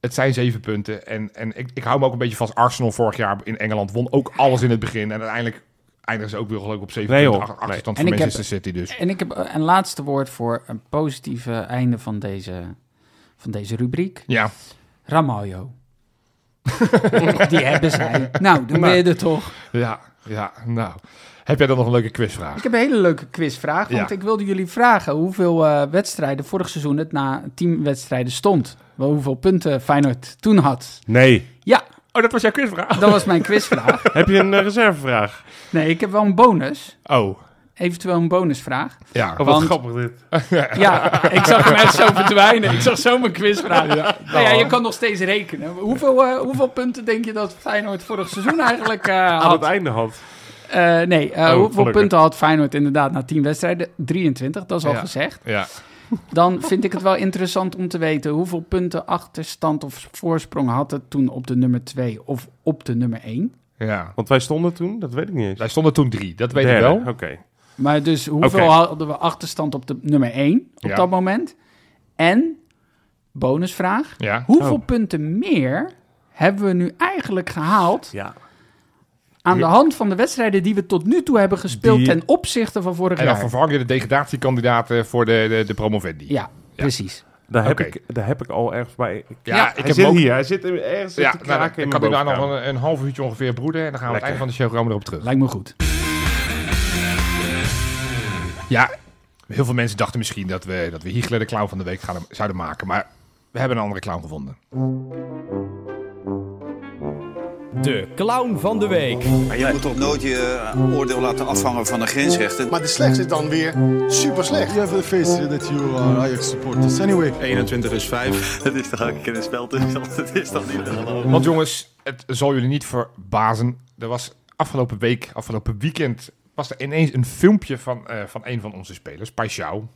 Het zijn zeven punten. En, en ik, ik hou me ook een beetje vast. Arsenal vorig jaar in Engeland won ook alles in het begin. En uiteindelijk eindigen ze ook weer geloof ik op zeven
Nee,
punten. Achterstand
Nee.
voor
En ik heb-
Manchester City dus.
En ik heb een laatste woord voor een positieve einde van deze, van deze rubriek.
Ja,
Ramaljo. Die hebben zij. Nou, dan ben je er toch.
ja, ja. Nou, heb jij dan nog een leuke quizvraag?
Ik heb een hele leuke quizvraag, want
Ja.
ik wilde jullie vragen hoeveel eh, wedstrijden vorig seizoen het na tien wedstrijden stond. Wel hoeveel punten Feyenoord toen had.
Nee.
Ja,
Oh, dat was jouw quizvraag?
dat was mijn quizvraag.
Heb je een eh, reservevraag?
Nee, ik heb wel een bonus.
Oh,
Eventueel een bonusvraag.
ja.
Oh, wat
Want-
grappig dit.
Ja, ik zag hem echt zo verdwijnen. Ik zag zo mijn quizvraag. nou ja, je kan nog steeds rekenen. Hoeveel, eh, hoeveel punten denk je dat Feyenoord vorig seizoen eigenlijk eh,
Aan het
had?
einde had.
Eh, nee, eh,
Oh,
hoeveel
gelukkig.
punten had Feyenoord inderdaad na 10 wedstrijden? 23, dat is al
Ja.
gezegd.
Ja.
Dan vind ik het wel interessant om te weten hoeveel punten achterstand of voorsprong had het toen op de nummer 2 of op de nummer 1.
ja.
Want wij stonden toen, dat weet ik niet eens.
Wij stonden toen drie, dat weet ik wel.
Oké.
Maar dus hoeveel hadden we achterstand op de nummer 1 op
Ja.
dat moment? En bonusvraag.
Ja.
Hoeveel
Oh.
punten meer hebben we nu eigenlijk gehaald
Ja.
Aan de hand van de wedstrijden die we tot nu toe hebben gespeeld
Die-
ten opzichte van vorig
En dan
jaar?
vervang je de degradatiekandidaten voor de, de, de promovendi.
Ja, precies.
Daar, heb ik, daar heb ik al ergens bij. Ik,
Ja,
Ja,
ik
hij
heb
zit
hem ook-
hier. Hij zit er ergens
Ja,
te
nou,
in
kan ik daar nog een, een half uurtje ongeveer broeden. En dan gaan we aan het einde van de show komen erop terug.
Lijkt me goed.
Ja, heel veel mensen dachten misschien dat we, dat we Hiegler de clown van de week gaan, zouden maken. Maar we hebben een andere clown gevonden.
De clown van de week.
Maar je moet toch nooit je eh, oordeel laten afhangen van de grensrechten.
Maar de slechts is dan weer super slecht. You have the face that you are Ajax supporters. Anyway.
21 is 5. Dat is toch keer een spel tussen. Dat is toch niet te geloven.
Want jongens, het zal jullie niet verbazen. Er was afgelopen week, afgelopen weekend, was er ineens een filmpje van, eh, van een van onze spelers, Paixão.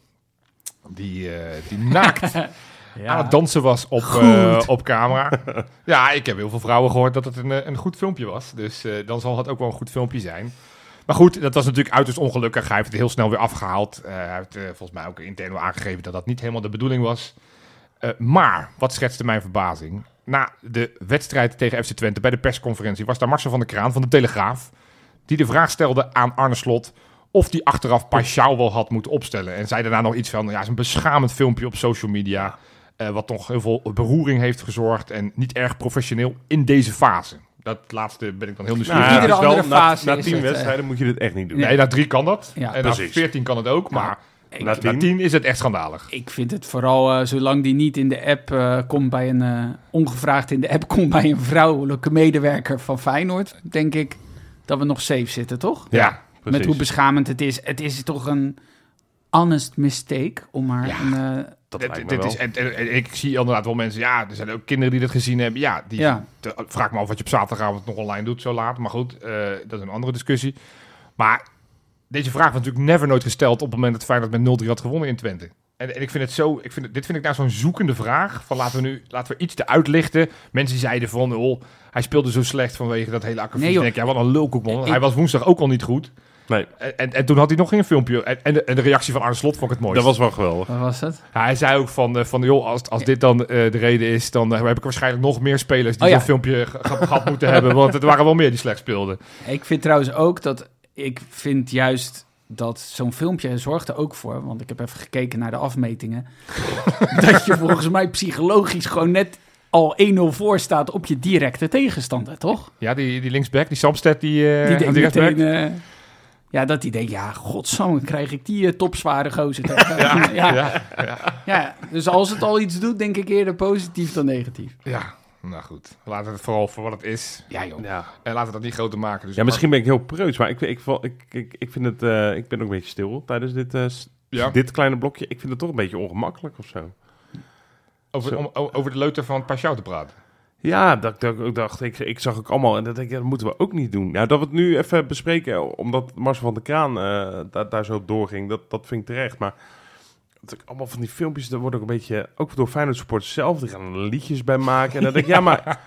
Die, eh, die naakt aan het dansen was op, eh, op camera. ja, ik heb heel veel vrouwen gehoord dat het een, eh, een goed filmpje was. Dus eh, dan zal het ook wel een goed filmpje zijn. Maar goed, dat was natuurlijk uiterst ongelukkig. Hij heeft het heel snel weer afgehaald. Eh, hij heeft volgens mij ook intern wel aangegeven dat dat niet helemaal de bedoeling was. Maar, wat schetste mijn verbazing? Na de wedstrijd tegen FC Twente bij de persconferentie was daar Marcel van der Kraan van de Telegraaf. Die de vraag stelde aan Arne Slot of die achteraf Paixão wel had moeten opstellen. En zei daarna nog iets van, ja, is een beschamend filmpje op social media. Eh, wat toch heel veel beroering heeft gezorgd. En niet erg professioneel in deze fase. Dat laatste ben ik dan heel nieuwsgierig.
Nou, ja,
Iedere
is wel-
andere fase
Na, tien
het, eh,
wedstrijden moet je dit echt niet doen.
Nee, na drie kan dat.
Ja,
en na veertien kan het ook. Maar
Ik,
Na
na
tien?
is het echt schandalig.
ik vind het vooral, eh, zolang die niet in de app eh, komt bij een, ongevraagd in de app komt bij een vrouwelijke medewerker van Feyenoord, denk ik dat we nog safe zitten, toch?
Ja,
Met
Precies.
hoe beschamend het is. Het is toch een honest mistake om maar
Ja.
een...
Dat
Dit-
lijkt me
dit
wel.
is, en, en- en ik zie inderdaad wel mensen, ja, er zijn ook kinderen die dat gezien hebben. Ja, die
Ja.
te- vraag me af wat je op zaterdagavond nog online doet zo laat. Maar goed, eh, dat is een andere discussie. Maar deze vraag was natuurlijk never nooit gesteld op het moment dat Feyenoord met 0-3 had gewonnen in Twente. En, en ik vind het zo, ik vind dit vind ik nou zo'n zoekende vraag. Van laten we nu, laten we iets te uitlichten. Mensen zeiden van, oh, hij speelde zo slecht vanwege dat hele akkefiet.
Nee,
denk, ja, wat een lulkoek man.
Ik-
Hij was woensdag ook al niet goed.
Nee,
En, en, en toen had hij nog geen filmpje. En, en, de, en de reactie van Arne Slot vond ik het mooiste.
dat was wel geweldig.
wat was het?
Ja, hij zei ook van, eh, van joh, als, als dit dan eh, de reden is, dan eh, heb ik waarschijnlijk nog meer spelers die
Oh ja.
zo'n filmpje ge- ge- gehad moeten hebben. Want het waren wel meer die slecht speelden.
Ik vind trouwens ook dat... Ik vind juist dat zo'n filmpje zorgt er ook voor... Want ik heb even gekeken naar de afmetingen. dat je volgens mij psychologisch gewoon net al 1-0 voor staat op je directe tegenstander, toch?
Ja, die, die linksback, die Samsted, die, eh
Die
die
meteen... ja, dat die denkt, ja, godsamme, krijg ik die eh, topzware gozer tegen. ja, ja.
Ja, ja,
dus als het al iets doet, denk ik eerder positief dan negatief.
ja, nou goed. Laten we het vooral voor wat het is.
Ja, joh.
Ja.
En laten we dat niet groter maken. Dus
ja, misschien ben ik heel preuts, maar ik, ik, ik, ik, ik vind het... eh, ik ben ook een beetje stil tijdens dit, eh, s-
Ja.
dit kleine blokje. Ik vind het toch een beetje ongemakkelijk of zo.
over,
Zo.
om, o- over de leuter van Paschou te praten.
Ja, dat, dat, ik dacht ik, ik zag ook allemaal en dat denk ik, ja, dat moeten we ook niet doen. Nou, dat we het nu even bespreken, omdat Marcel van der Kraan eh, daar, daar zo op doorging, dat, dat vind ik terecht. Maar dat ik allemaal van die filmpjes, daar wordt ook een beetje, ook door Feyenoord supporters zelf, die gaan er liedjes bij maken. En dan denk ik, ja, maar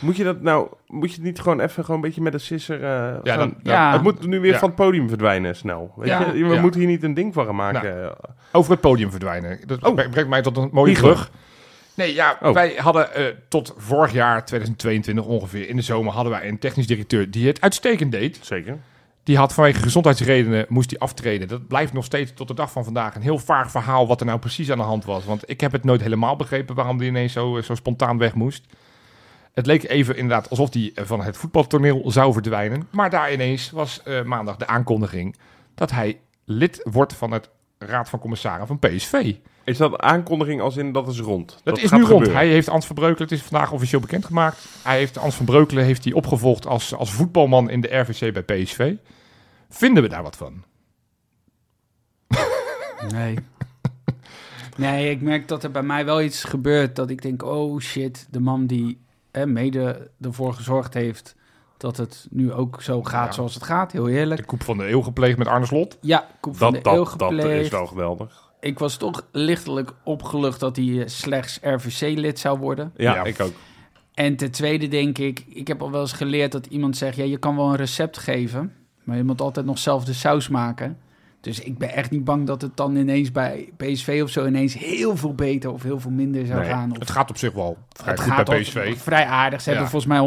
moet je dat nou, moet je het niet gewoon even gewoon een beetje met een sisser... eh,
Ja, dan-
Ja.
Het moet nu weer
Ja.
van het podium verdwijnen snel. Weet
Ja.
je? We
Ja.
moeten hier niet een ding van gaan maken.
Over het podium verdwijnen. Dat
Oh.
brengt mij tot een mooie brug. Nee, ja,
Oh.
wij hadden eh, tot vorig jaar, 2022 ongeveer, in de zomer hadden wij een technisch directeur die het uitstekend deed.
Zeker.
Die had vanwege gezondheidsredenen moest hij aftreden. Dat blijft nog steeds tot de dag van vandaag een heel vaag verhaal wat er nou precies aan de hand was. Want ik heb het nooit helemaal begrepen waarom die ineens zo, zo spontaan weg moest. Het leek even inderdaad alsof hij van het voetbaltoneel zou verdwijnen. Maar daar ineens was eh, maandag de aankondiging dat hij lid wordt van het Raad van Commissaren van PSV.
Is dat een aankondiging als in dat is rond?
Dat, is nu rond. Hij heeft Ans van Breukelen, het is vandaag officieel bekendgemaakt. Hij heeft Ans van Breukelen heeft hij opgevolgd als, als voetbalman in de RVC bij PSV. Vinden we daar wat van?
Nee. Nee, ik merk dat er bij mij wel iets gebeurt dat ik denk, oh shit, de man die hè, mede ervoor gezorgd heeft dat het nu ook zo gaat
Ja.
zoals het gaat, heel eerlijk.
De koep van de eeuw gepleegd met Arne Slot.
Ja, koep van
Dat,
de eeuw
dat, dat
gepleegd.
is wel geweldig.
Ik was toch lichtelijk opgelucht dat hij eh, slechts RVC-lid zou worden.
Ja,
Ja.
ik ook.
En ten tweede denk ik, ik heb al wel eens geleerd dat iemand zegt, ja, je kan wel een recept geven, maar je moet altijd nog zelf de saus maken. Dus ik ben echt niet bang dat het dan ineens bij PSV of zo ineens heel veel beter of heel veel minder zou
Nee,
gaan. Of
Het gaat op zich wel vrij
het
goed
gaat
bij PSV.
vrij aardig. Ze
Ja.
hebben volgens mij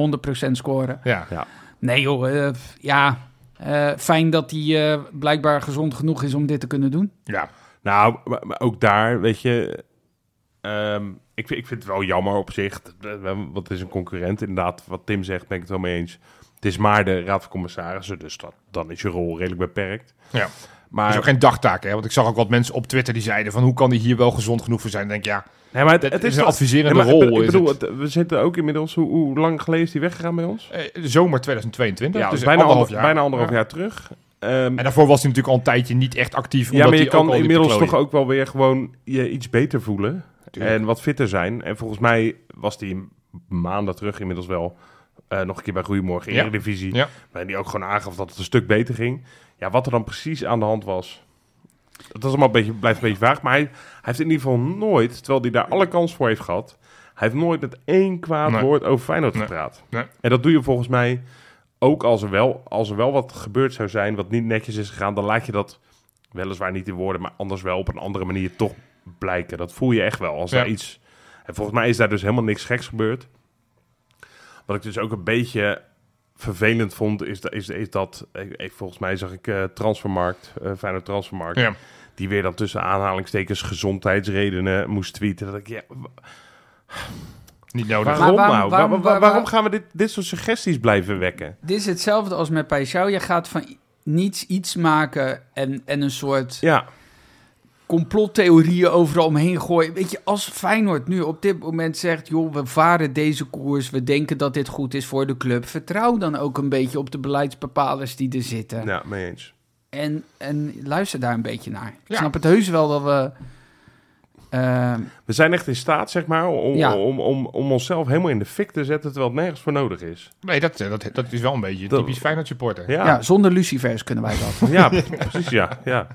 100% scoren.
Ja.
Nee joh, eh, ja, eh, fijn dat hij eh, blijkbaar gezond genoeg is om dit te kunnen doen.
ja.
Nou, maar, ook daar, weet je... ehm, ik, vind- ik vind het wel jammer op zich. Want het is een concurrent. Inderdaad, wat Tim zegt, ben ik het wel mee eens. Het is maar de Raad van Commissarissen. Dus dat, dan is je rol redelijk beperkt.
Ja.
Maar,
Het is ook geen dagtaak, hè? Want ik zag ook wat mensen op Twitter die zeiden van... hoe kan die hier wel gezond genoeg voor zijn? Dan denk ik, ja,
nee, maar het,
het
het
is een adviserende
Nee, maar
rol.
Ik bedoel,
het.
we zitten ook inmiddels... Hoe, hoe lang geleden is die weggegaan bij ons?
Eh, zomer 2022,
Ja,
dus
bijna,
anderhalf
ander-
jaar.
bijna anderhalf
Ja.
jaar terug. Ehm,
En daarvoor was hij natuurlijk al een tijdje niet echt actief.
ja,
omdat
maar je
hij ook
kan inmiddels toch ook wel weer gewoon je iets beter voelen.
Tuurlijk.
En wat fitter zijn. En volgens mij was die maanden terug inmiddels wel eh, nog een keer bij Goedemorgen
Ja.
Eredivisie.
Ja.
Waarin die ook gewoon aangaf dat het een stuk beter ging. Ja, wat er dan precies aan de hand was. Dat is allemaal een beetje, blijft een beetje vaag. Maar hij, hij heeft in ieder geval nooit, terwijl hij daar alle kans voor heeft gehad... Hij heeft nooit met één kwaad
Nee.
woord over Feyenoord
Nee.
gepraat.
Nee.
En dat doe je volgens mij ook als er, wel, als er wel wat gebeurd zou zijn... wat niet netjes is gegaan, dan laat je dat weliswaar niet in woorden... maar anders wel op een andere manier toch blijken. Dat voel je echt wel als
Ja.
daar iets... En volgens mij is daar dus helemaal niks geks gebeurd. Wat ik dus ook een beetje vervelend vond, is, dat- is, is dat... Ik, volgens mij zag ik eh, Transfermarkt, eh Feyenoord Transfermarkt...
Ja.
die weer dan tussen aanhalingstekens gezondheidsredenen moest tweeten. Dat ik, ja,
Niet nodig.
waarom,
waarom-
nou?
waarom-
Waar- waar-
waar-
waarom gaan we dit, dit soort suggesties blijven wekken?
Dit is hetzelfde als met Paixão. Je gaat van niets iets maken en, en een soort
Ja,
complottheorieën overal omheen gooien. Weet je, als Feyenoord nu op dit moment zegt... joh, we varen deze koers, we denken dat dit goed is voor de club... vertrouw dan ook een beetje op de beleidsbepalers die er zitten.
ja, mee eens.
En, en luister daar een beetje naar. Ik
Ja.
snap het heus wel dat we... eh,
We zijn echt in staat, zeg maar, om,
Ja.
om, om, om onszelf helemaal in de fik te zetten... terwijl het nergens voor nodig is.
Nee, dat, eh, dat, dat is wel een beetje
Dat-
typisch Feyenoord supporter.
Ja,
ja.
ja,
zonder lucifers kunnen wij dat.
precies, ja. ja.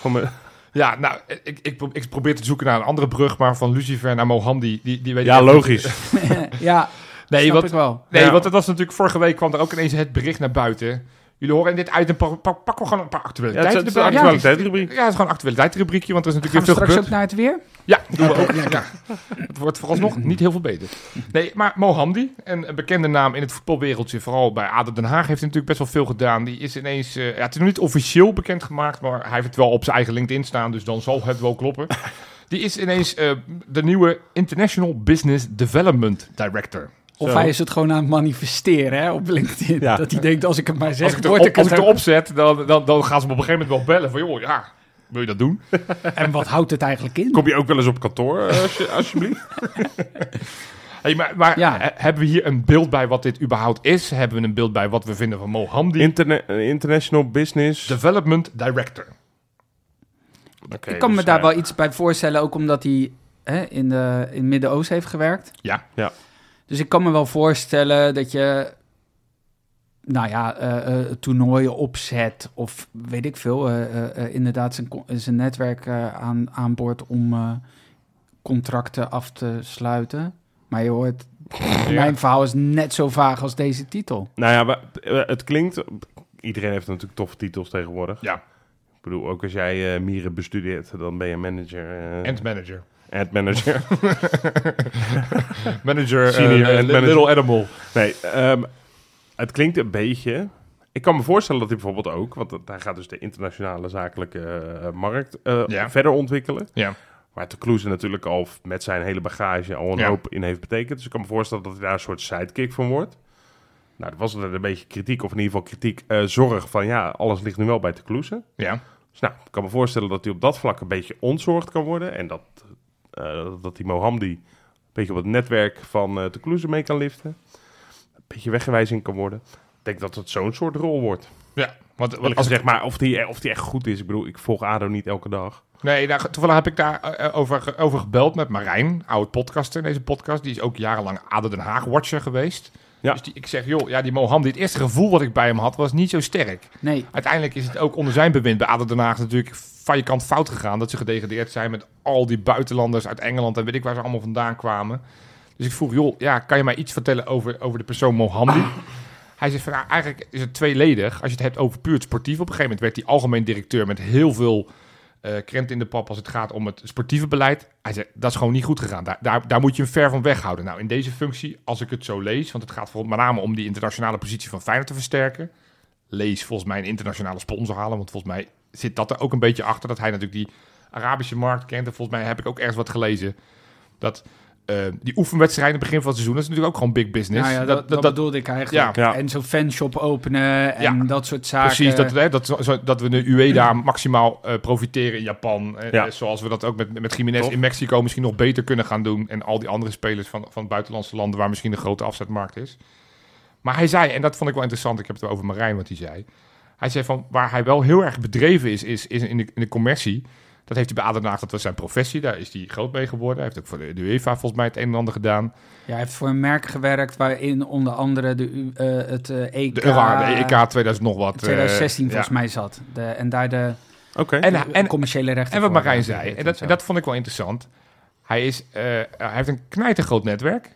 Gewoon met-
Ja, nou, ik, ik, ik probeer te zoeken naar een andere brug, maar van Lucifer naar Mohamdi, die, die weet ik
ja, logisch.
ja,
Nee,
snap
wat,
ik wel.
nee
Ja.
want het was natuurlijk vorige week kwam er ook ineens het bericht naar buiten. Jullie horen in dit item, pak, pak, pakken we gewoon een paar
Ja, het
actualiteiten
is actualiteitsrubriek.
Ja, het is gewoon een actualiteitsrubriekje, want er is natuurlijk
we
weer veel
straks
gebeurd.
ook naar het weer?
Ja, doen we ook. Ja. Het wordt vooralsnog niet heel veel beter. Nee, maar Mohamdi, een, een bekende naam in het voetbalwereldje, vooral bij ADO Den Haag, heeft natuurlijk best wel veel gedaan. Die is ineens, eh, ja, het is nog niet officieel bekendgemaakt, maar hij heeft het wel op zijn eigen LinkedIn staan, dus dan zal het wel kloppen. Die is ineens eh, de nieuwe International Business Development Director.
Of
Zo.
hij is het gewoon aan het manifesteren hè, op LinkedIn.
Ja.
Dat hij denkt, als ik het maar zeg,
Als ik, het
word
erop,
ik
als ik
het
het
ook.
erop zet, dan, dan, dan gaan ze me op een gegeven moment wel bellen van, joh, ja, wil je dat doen?
En wat houdt het eigenlijk in?
Kom je ook wel eens op kantoor, eh, als je- alsjeblieft?
Hey, maar maar
Ja.
hebben we hier een beeld bij wat dit überhaupt is? Hebben we een beeld bij wat we vinden van Mohamdi?
Interne- eh, international Business.
Development Director.
Oké,
ik kan
dus,
me daar
eh,
wel iets bij voorstellen, ook omdat hij hè, in, de, in het Midden-Oosten heeft gewerkt.
Ja.
Ja.
Dus ik kan me wel voorstellen dat je, nou ja, eh, eh, toernooien opzet of weet ik veel, eh, eh, eh, inderdaad zijn, zijn netwerk eh, aan, aanboord om eh, contracten af te sluiten. Maar je hoort, mijn verhaal is net zo vaag als deze titel.
Nou ja, het klinkt... Iedereen heeft natuurlijk toffe titels tegenwoordig.
Ja.
Bedoel, ook als jij eh, mieren bestudeert, dan ben je manager. eh
End manager.
ad manager.
Manager,
Senior
eh,
manager.
Little Animal.
nee, ehm, het klinkt een beetje... Ik kan me voorstellen dat hij bijvoorbeeld ook... Want hij gaat dus de internationale zakelijke eh, markt eh,
Ja.
verder ontwikkelen.
Ja.
Waar de Kloeze natuurlijk al met zijn hele bagage al een
Ja.
hoop in heeft betekend. Dus ik kan me voorstellen dat hij daar een soort sidekick van wordt. Nou, er was er een beetje kritiek, of in ieder geval kritiek, eh, zorg van ja, alles ligt nu wel bij de Kloeze.
Ja.
Dus nou, ik kan me voorstellen dat hij op dat vlak een beetje ontzorgd kan worden. En dat, eh, dat die Mohamdi een beetje op het netwerk van eh de Kloeze mee kan liften. Een beetje wegwijzing kan worden. Ik denk dat het zo'n soort rol wordt.
Ja. Want, want
Als
als
zeg maar, of die, of die echt goed is. Ik bedoel, ik volg ADO niet elke dag.
Nee, toevallig heb ik daar eh, over, over gebeld met Marijn, oud podcaster in deze podcast. Die is ook jarenlang ADO Den Haag watcher geweest.
Ja.
Dus die, ik zeg, joh, ja, die Mohamdi, het eerste gevoel wat ik bij hem had, was niet zo sterk.
Nee,
Uiteindelijk is het ook onder zijn bewind bij ADO Den Haag natuurlijk van je kant fout gegaan. Dat ze gedegradeerd zijn met al die buitenlanders uit Engeland en weet ik waar ze allemaal vandaan kwamen. Dus ik vroeg, joh, ja, kan je mij iets vertellen over, over de persoon Mohamdi? Hij zegt van, nou, eigenlijk is het tweeledig. Als je het hebt over puur het sportief. Op een gegeven moment werd hij algemeen directeur met heel veel eh krent in de pap als het gaat om het sportieve beleid. Hij zegt, dat is gewoon niet goed gegaan. Daar, daar, daar moet je hem ver van weghouden. Nou, in deze functie, als ik het zo lees, want het gaat vooral met name om die internationale positie van Feyenoord te versterken. Lees volgens mij een internationale sponsor halen, want volgens mij zit dat er ook een beetje achter. Dat hij natuurlijk die Arabische markt kent. En volgens mij heb ik ook ergens wat gelezen. Dat eh, die oefenwedstrijden in het begin van het seizoen, dat is natuurlijk ook gewoon big business.
Nou ja, dat, dat, bedoelde ik eigenlijk.
Ja.
En zo'n fanshop openen en
Ja.
dat soort zaken.
Precies, dat, hè, dat, zo- dat we de UEDA maximaal eh, profiteren in Japan. Eh,
Ja.
zoals we dat ook met, met Jiménez in Mexico misschien nog beter kunnen gaan doen. En al die andere spelers van, van buitenlandse landen waar misschien een grote afzetmarkt is. Maar hij zei, en dat vond ik wel interessant, ik heb het over Marijn wat hij zei. Hij zei van, waar hij wel heel erg bedreven is, is, is in, de, in de commercie. Dat heeft hij bij ADO Den Haag, dat was zijn professie. Daar is hij groot mee geworden. Hij heeft ook voor de, UEFA volgens mij het een en ander gedaan.
Ja, hij heeft voor een merk gewerkt waarin onder andere de, U- eh, het eh, EK...
De Euro, de EK 2000 nog wat. eh,
2016
ja.
volgens mij zat. De, en daar de,
Oké.
En,
de
en,
commerciële rechten
En wat Marijn
eh,
zei,
weet
en dat, en dat vond ik wel interessant. Hij, is, eh, hij heeft een knijtergroot netwerk.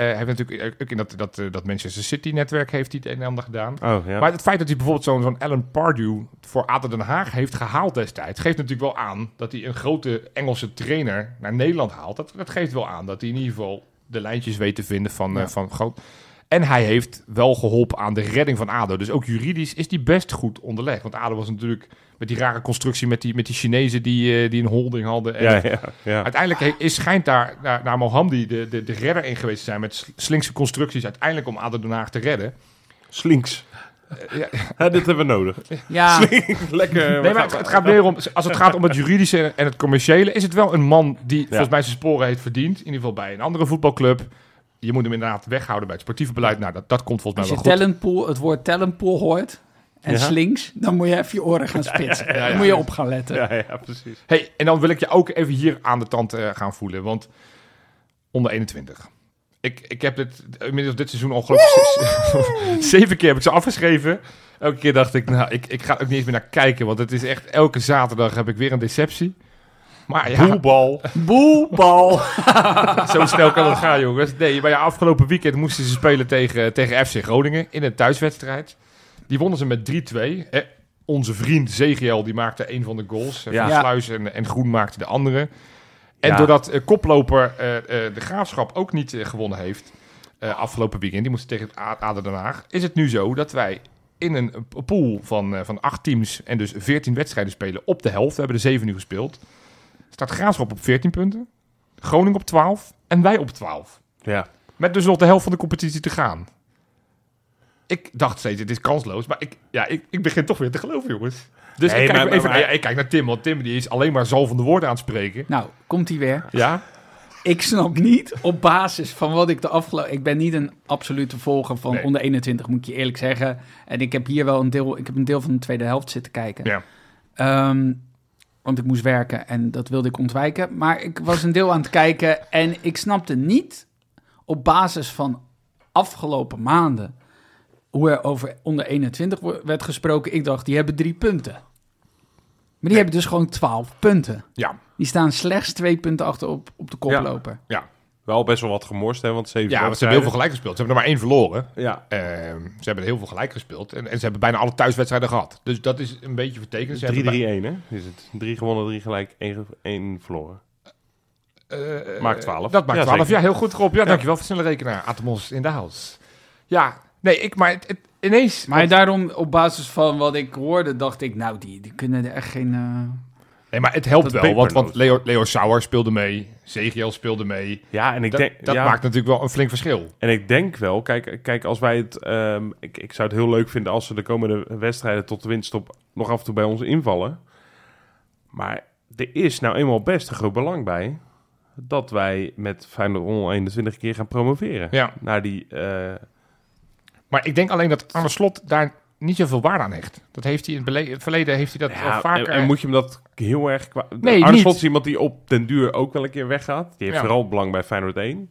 Eh, hij heeft natuurlijk ook in dat, dat, eh, dat Manchester City-netwerk heeft hij het een en ander gedaan.
Oh, ja.
Maar het feit dat hij bijvoorbeeld zo'n zo'n Alan Pardew voor ADO Den Haag heeft gehaald destijds... geeft natuurlijk wel aan dat hij een grote Engelse trainer naar Nederland haalt. Dat, dat geeft wel aan dat hij in ieder geval de lijntjes weet te vinden van, eh, van groot... En hij heeft wel geholpen aan de redding van ADO. Dus ook juridisch is die best goed onderlegd. Want ADO was natuurlijk met die rare constructie met die, met die Chinezen die, eh, die een holding hadden. En
ja, ja, ja.
Uiteindelijk he- is, schijnt daar naar, naar Mohamdi de, de, de redder in geweest te zijn met sl- slinkse constructies uiteindelijk om ADO Den Haag te redden.
Slinks.
ja.
Ja, dit hebben we nodig.
Ja,
Lekker.
Nee, maar het, het gaat meer om, als het gaat om het juridische en het commerciële, is het wel een man die volgens mij zijn sporen heeft verdiend. In ieder geval bij een andere voetbalclub. Je moet hem inderdaad weghouden bij het sportieve beleid. Nou, dat, dat komt volgens
als
mij
je
wel goed.
talentpool, het woord talentpool hoort en
Ja.
slinks, dan moet je even je oren gaan spitsen.
ja, ja.
Dan moet je op gaan letten.
Ja, ja, precies.
Hey, en dan wil ik je ook even hier aan de tand eh, gaan voelen. Want onder 21. Ik, ik heb dit inmiddels dit seizoen ongelooflijk zeven keer heb ik ze afgeschreven. Elke keer dacht ik, nou, ik, ik ga er ook niet eens meer naar kijken. Want het is echt elke zaterdag heb ik weer een deceptie. Maar ja,
Boelbal.
Boelbal.
zo snel kan het gaan, jongens. Nee, maar ja, afgelopen weekend moesten ze spelen tegen, tegen FC Groningen in een thuiswedstrijd. Die wonnen ze met 3-2. Eh, onze vriend Zegiel die maakte een van de goals.
Ja.
Van Sluis en, en Groen maakte de andere. En
Ja.
doordat eh, koploper eh, eh, de Graafschap ook niet gewonnen heeft eh, afgelopen weekend, die moesten tegen het A- ADO Den Haag, is het nu zo dat wij in een pool van, eh, van acht teams en dus 14 wedstrijden spelen op de helft. We hebben er zeven nu gespeeld. Staat Graafschap op 14 punten, Groningen op 12 en wij op 12.
Ja.
Met dus nog de helft van de competitie te gaan. Ik dacht steeds, het is kansloos. Maar ik, ja, ik, ik begin toch weer te geloven, jongens. Dus
Nee,
ik, kijk
maar-
even,
maar-
ja, ik kijk naar Tim, want Tim die is alleen maar zalvende woorden aan het spreken.
Nou, komt hij weer.
Ja?
Ik snap niet op basis van wat ik de afgelopen... Ik ben niet een absolute volger van
Nee.
onder 21, moet ik je eerlijk zeggen. En ik heb hier wel een deel... Ik heb een deel van de tweede helft zitten kijken.
Ja.
Ehm, want ik moest werken en dat wilde ik ontwijken. Maar ik was een deel aan het kijken en ik snapte niet op basis van afgelopen maanden hoe er over onder 21 wo- werd gesproken. Ik dacht, die hebben drie punten. Maar die hebben dus gewoon 12 punten.
Ja.
Die staan slechts twee punten achter op, op de koploper.
Wel best wel wat gemorst, hè? Want zeven
Ja, want ze hebben heel veel gelijk gespeeld. Ze hebben er maar één verloren.
Ja.
Ehm, ze hebben heel veel gelijk gespeeld. En, en ze hebben bijna alle thuiswedstrijden gehad. Dus dat is een beetje vertekend. Ze
3-3-1,
hebben bij-
hè? Is het? Drie gewonnen, drie gelijk, één, één verloren.
Eh,
Maakt 12.
Dat maakt
Ja,
12.
zeker.
Ja, heel goed, Rob. Ja, dankjewel voor snelle rekenaar. Atmos in de house. Ja, nee, ik, maar het, het- ineens...
Maar daarom, op basis van wat ik hoorde, dacht ik, nou, die, die kunnen er echt geen... eh,
Nee, maar het helpt
Dat
wel, want, want Leo, Leo Sauer speelde mee, Zegiel speelde mee.
Ja, en ik
Dat,
denk...
dat
ja,
maakt natuurlijk wel een flink verschil.
En ik denk wel, kijk, kijk als wij het... ehm, ik, ik zou het heel leuk vinden als ze de komende wedstrijden tot de winststop nog af en toe bij ons invallen. Maar er is nou eenmaal best een groot belang bij dat wij met Feyenoord onder 21 keer gaan promoveren.
Ja.
Naar die... eh,
Maar ik denk alleen dat Arne Slot daar niet zoveel waarde aan hecht. Dat heeft hij in het, verleden heeft hij dat
ja,
wel vaker...
en, en moet je hem dat heel erg... Kwa...
Nee.
Slot is iemand die op den duur ook wel een keer weggaat. Die heeft
Ja.
vooral belang bij Feyenoord 1.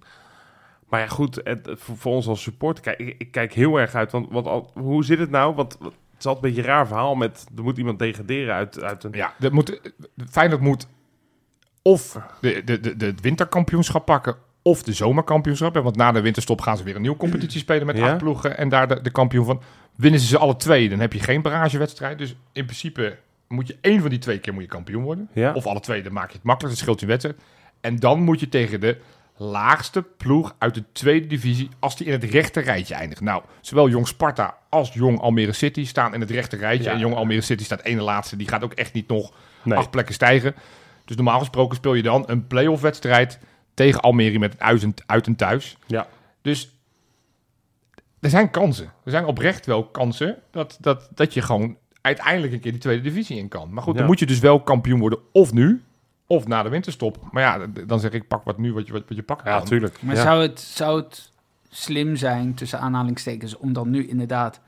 Maar ja, goed, het, voor, voor ons als supporter, kijk, ik, ik kijk heel erg uit. Want, want al- hoe zit het nou? Want het is altijd een beetje een raar verhaal met... Er moet iemand degraderen uit, uit een...
Ja, dat moet, Feyenoord moet of de, de, de, de het winterkampioenschap pakken... of de zomerkampioenschap. Want na de winterstop gaan ze weer een nieuwe competitie spelen met
Ja.
acht ploegen. En daar de, de kampioen van. Winnen ze ze alle twee, dan heb je geen barragewedstrijd. Dus in principe moet je één van die twee keer moet je kampioen worden.
Ja.
Of alle twee, dan maak je het makkelijk. Dan scheelt je wedstrijd. En dan moet je tegen de laagste ploeg uit de tweede divisie als die in het rechte rijtje eindigt. Nou, zowel Jong Sparta als Jong Almere City staan in het rechte rijtje.
Ja.
En Jong Almere City staat ene laatste. Die gaat ook echt niet nog
Nee.
acht plekken stijgen. Dus normaal gesproken speel je dan een play-off wedstrijd tegen Almere met een uit en, uit en thuis.
Ja.
Dus er zijn kansen. Er zijn oprecht wel kansen dat, dat, dat je gewoon uiteindelijk een keer die tweede divisie in kan. Maar goed, dan moet je dus wel kampioen worden of nu of na de winterstop. Maar ja, dan zeg ik pak wat nu wat je, wat, wat je pakken
Ja,
kan.
tuurlijk.
Maar
Ja.
zou, het, zou het slim zijn, tussen aanhalingstekens, om dan nu inderdaad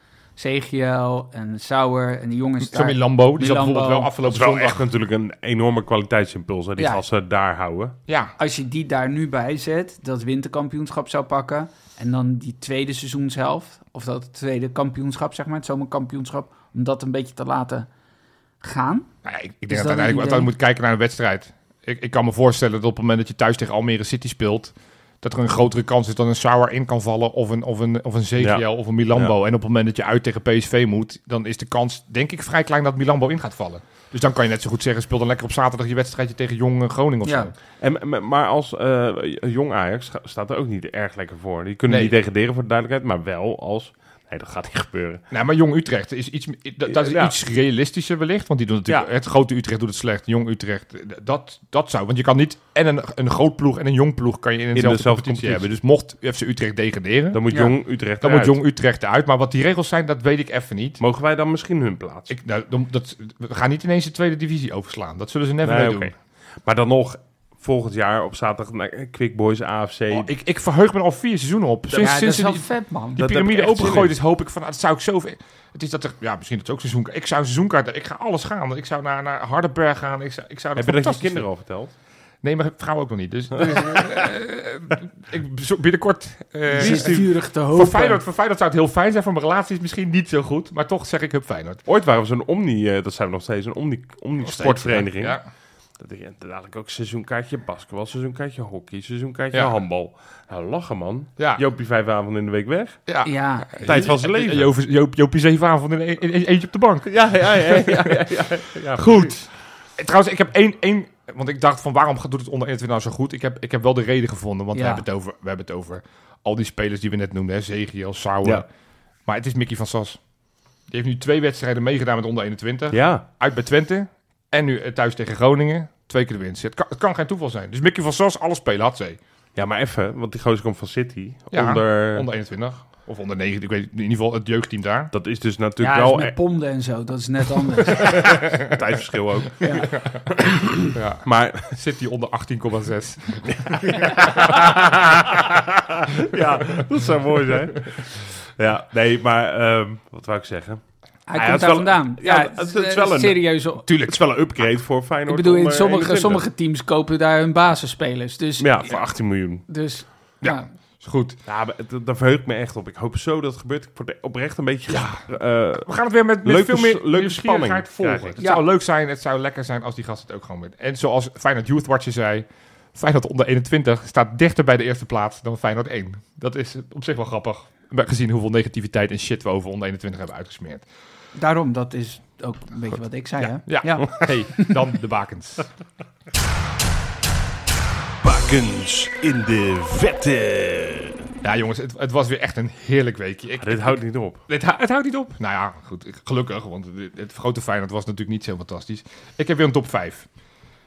CGL en Sauer en die jongens
Zo
daar...
Milambo, die zat
Milambo.
bijvoorbeeld wel
Dat
afgelopen
is wel
zondag.
echt natuurlijk een enorme kwaliteitsimpuls, hè, die
Ja.
gasten daar houden.
Ja,
Als je die daar nu bij zet, dat winterkampioenschap zou pakken... en dan die tweede seizoenshelft, of dat tweede kampioenschap, zeg maar, het zomerkampioenschap... om dat een beetje te laten gaan.
Nou ja, ik, ik denk dat
dat
uiteindelijk
idee?
moet kijken naar een wedstrijd. Ik, ik kan me voorstellen dat op het moment dat je thuis tegen Almere City speelt, dat er een grotere kans is dat een Sauer in kan vallen of een, of een, of een CGL
Ja.
of een Milambo. En op het moment dat je uit tegen PSV moet, dan is de kans denk ik vrij klein dat Milambo in gaat vallen. Dus dan kan je net zo goed zeggen, speel dan lekker op zaterdag je wedstrijdje tegen Jong eh, Groningen of
Ja.
zo.
En, maar als eh, jong Ajax sta- staat er ook niet erg lekker voor. Die kunnen
Nee.
niet degraderen voor de duidelijkheid, maar wel als... Nee, dat gaat niet gebeuren.
Nou, maar Jong Utrecht is iets, dat, dat is
Ja.
iets realistischer wellicht. Want die doen natuurlijk,
Ja.
het grote Utrecht doet het slecht. Jong Utrecht, dat, dat zou. Want je kan niet en een, een groot ploeg en een jong ploeg kan je in dezelfde
dezelfde
competitie
competitie.
hebben. Dus mocht FC Utrecht degraderen,
Dan moet
Ja.
jong Utrecht
dan moet
eruit.
Jong Utrecht eruit. Maar wat die regels zijn, dat weet ik even niet.
Mogen wij dan misschien hun plaats?
Ik, nou, dat, we gaan niet ineens de tweede divisie overslaan. Dat zullen ze never
Nee,
doen.
Maar dan nog volgend jaar op zaterdag naar Quick Boys AFC.
Oh, ik, ik verheug me al vier seizoenen op. Sinds,
ja, dat
sinds
is
ze
wel
die,
vet, man.
die piramide opengegooid is, hoop ik van, dat zou ik zo... Het is dat er, ja, misschien dat het ook seizoenkaart. Ik zou een seizoenkaart, ik ga alles gaan. Ik zou naar, naar Hardenberg gaan. Ik zou, ik zou
Heb je dat je kinderen al verteld?
Nee, maar vrouw ook nog niet. Dus, dus, eh, ik binnenkort. eh,
vurig te
voor,
hopen.
Feyenoord, voor Feyenoord zou het heel fijn zijn. Voor mijn relatie is misschien niet zo goed. Maar toch zeg ik Hup Feyenoord.
Ooit waren we zo'n Omni, eh, dat zijn we nog steeds, een Omni, Omni sportvereniging.
Ja.
Dat ik dadelijk ook seizoenkaartje basketbal, seizoenkaartje hockey, seizoenkaartje
Ja.
handbal. Nou, lachen man.
Ja.
Joopie vijf avonden in de week weg.
Ja.
Ja,
Tijd van zijn leven.
Joop, Joop, Joopie zeven avonden in, in, in- eentje op de bank.
Ja, ja, ja. ja, ja, ja, ja.
Goed. Trouwens, ik heb één, één... Want ik dacht van waarom gaat- doet het onder 21 nou zo goed? Ik heb, ik heb wel de reden gevonden. Want we, hebben het over, we hebben het over al die spelers die we net noemden. Hè, Zegiel, Sauer.
Ja.
Maar het is Mickey van Sas. Die heeft nu twee wedstrijden meegedaan met onder 21.
Ja,
Uit bij Twente. En nu eh, thuis tegen Groningen. Twee keer de winst. Het kan, het kan geen toeval zijn. Dus Mickey van Sas, alle spelen had ze.
ja, maar even, want die gozer komt van City.
Ja,
onder,
Onder 21. Of onder 9. Ik weet in ieder geval het jeugdteam daar.
Dat is dus
ja
natuurlijk
is
wel
met
een
ponden en zo. Dat is net anders.
tijdsverschil ook.
Ja.
Maar
City onder 18,6.
ja, dat zou mooi zijn. Ja, nee, maar ehm, wat wou ik zeggen?
Hij
Ja,
komt daar
wel-
vandaan.
ja,
Ja,
het-
het,
het is wel een-
serieus.
Tuurlijk, het is wel een upgrade voor Feyenoord.
Ik bedoel, in
onder
sommige,
21.
sommige teams kopen daar hun basisspelers. Dus,
Ja, voor 18 miljoen.
dus
Ja.
ja.
Is goed.
Ja, daar verheug ik me echt op. Ik hoop zo dat het gebeurt. Ik word oprecht een beetje... eh,
We gaan het weer met, met
Leuke
veel meer
leuke spanning
volgen. Het
Ja.
zou leuk zijn, het zou lekker zijn als die gasten het ook gewoon met. En zoals Feyenoord Youth Watcher zei, Feyenoord onder 21 staat dichter bij de eerste plaats dan Feyenoord 1. Dat is op zich wel grappig. Gezien hoeveel negativiteit en shit we over onder 21 hebben uitgesmeerd.
Daarom, dat is ook een beetje wat ik zei.
Ja,
hè?
ja. hey, dan de bakens.
Bakens in de vette.
Ja jongens, het, het was weer echt een heerlijk weekje. Ik,
Dit houdt niet op.
Het, hou- het houdt niet op. Nou ja, goed. ik- Gelukkig, want het, het grote Feyenoord was natuurlijk niet zo fantastisch. Ik heb weer een top 5.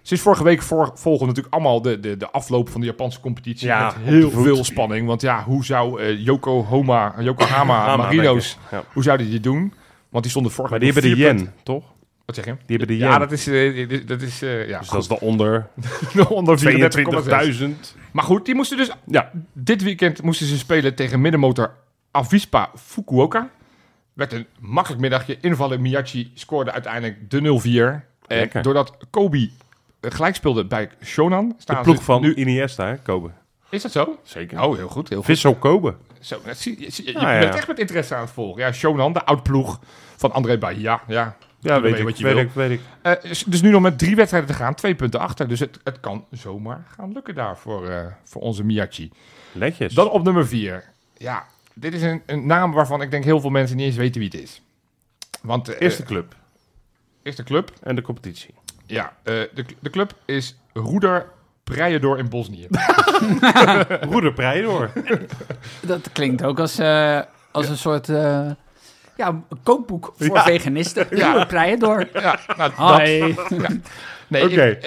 Sinds vorige week voor, volgen natuurlijk allemaal de, de, de afloop van de Japanse competitie.
Ja,
met
de
heel veel spanning. Want ja, hoe zou eh Yokohama, Yokohama
Hama,
Marinos.
Ja.
hoe zouden die doen? Want die stonden vorige
Maar die
week
hebben de yen, toch?
Wat zeg je?
Die hebben de yen.
Ja, dat is, dit- dat is eh, ja,
dus dat is de onder
goed. onder 34,6.
22.000.
Maar goed, die moesten dus
Ja,
dit weekend moesten ze spelen tegen middenmotor Avispa Fukuoka. Werd een makkelijk middagje. Invallen Miyachi scoorde uiteindelijk de 0-4. En doordat Kobe gelijk speelde bij Shonan...
de ploeg van
nu...
Iniesta, hè, Kobe.
Is dat zo?
Zeker.
Oh, heel goed. Heel goed.
Vissel Kobe.
Zo, dat zie, je,
Ah,
bent
ja.
echt met interesse aan het volgen. Ja, Shonan, de oud-ploeg van André Bahia. Ja,
Ja, weet
weet
ik,
wat je
weet
wil.
ik, weet ik.
Eh, dus nu nog met drie wedstrijden te gaan, twee punten achter. Dus het, het kan zomaar gaan lukken daar voor, eh, voor onze Miyachi.
Netjes.
Dan op nummer vier. Ja, dit is een, een naam waarvan ik denk heel veel mensen niet eens weten wie het is. Want de
Eerste club
eerste club,
en de competitie.
Ja, eh, de, de club is Roeder Prijedor in Bosnië.
Roeder Prijdor.
Dat klinkt ook als, eh, als een soort eh, ja, een kookboek voor
Ja.
veganisten.
Ja.
Prijen door.
ja, nou, dat, nee,
Oké.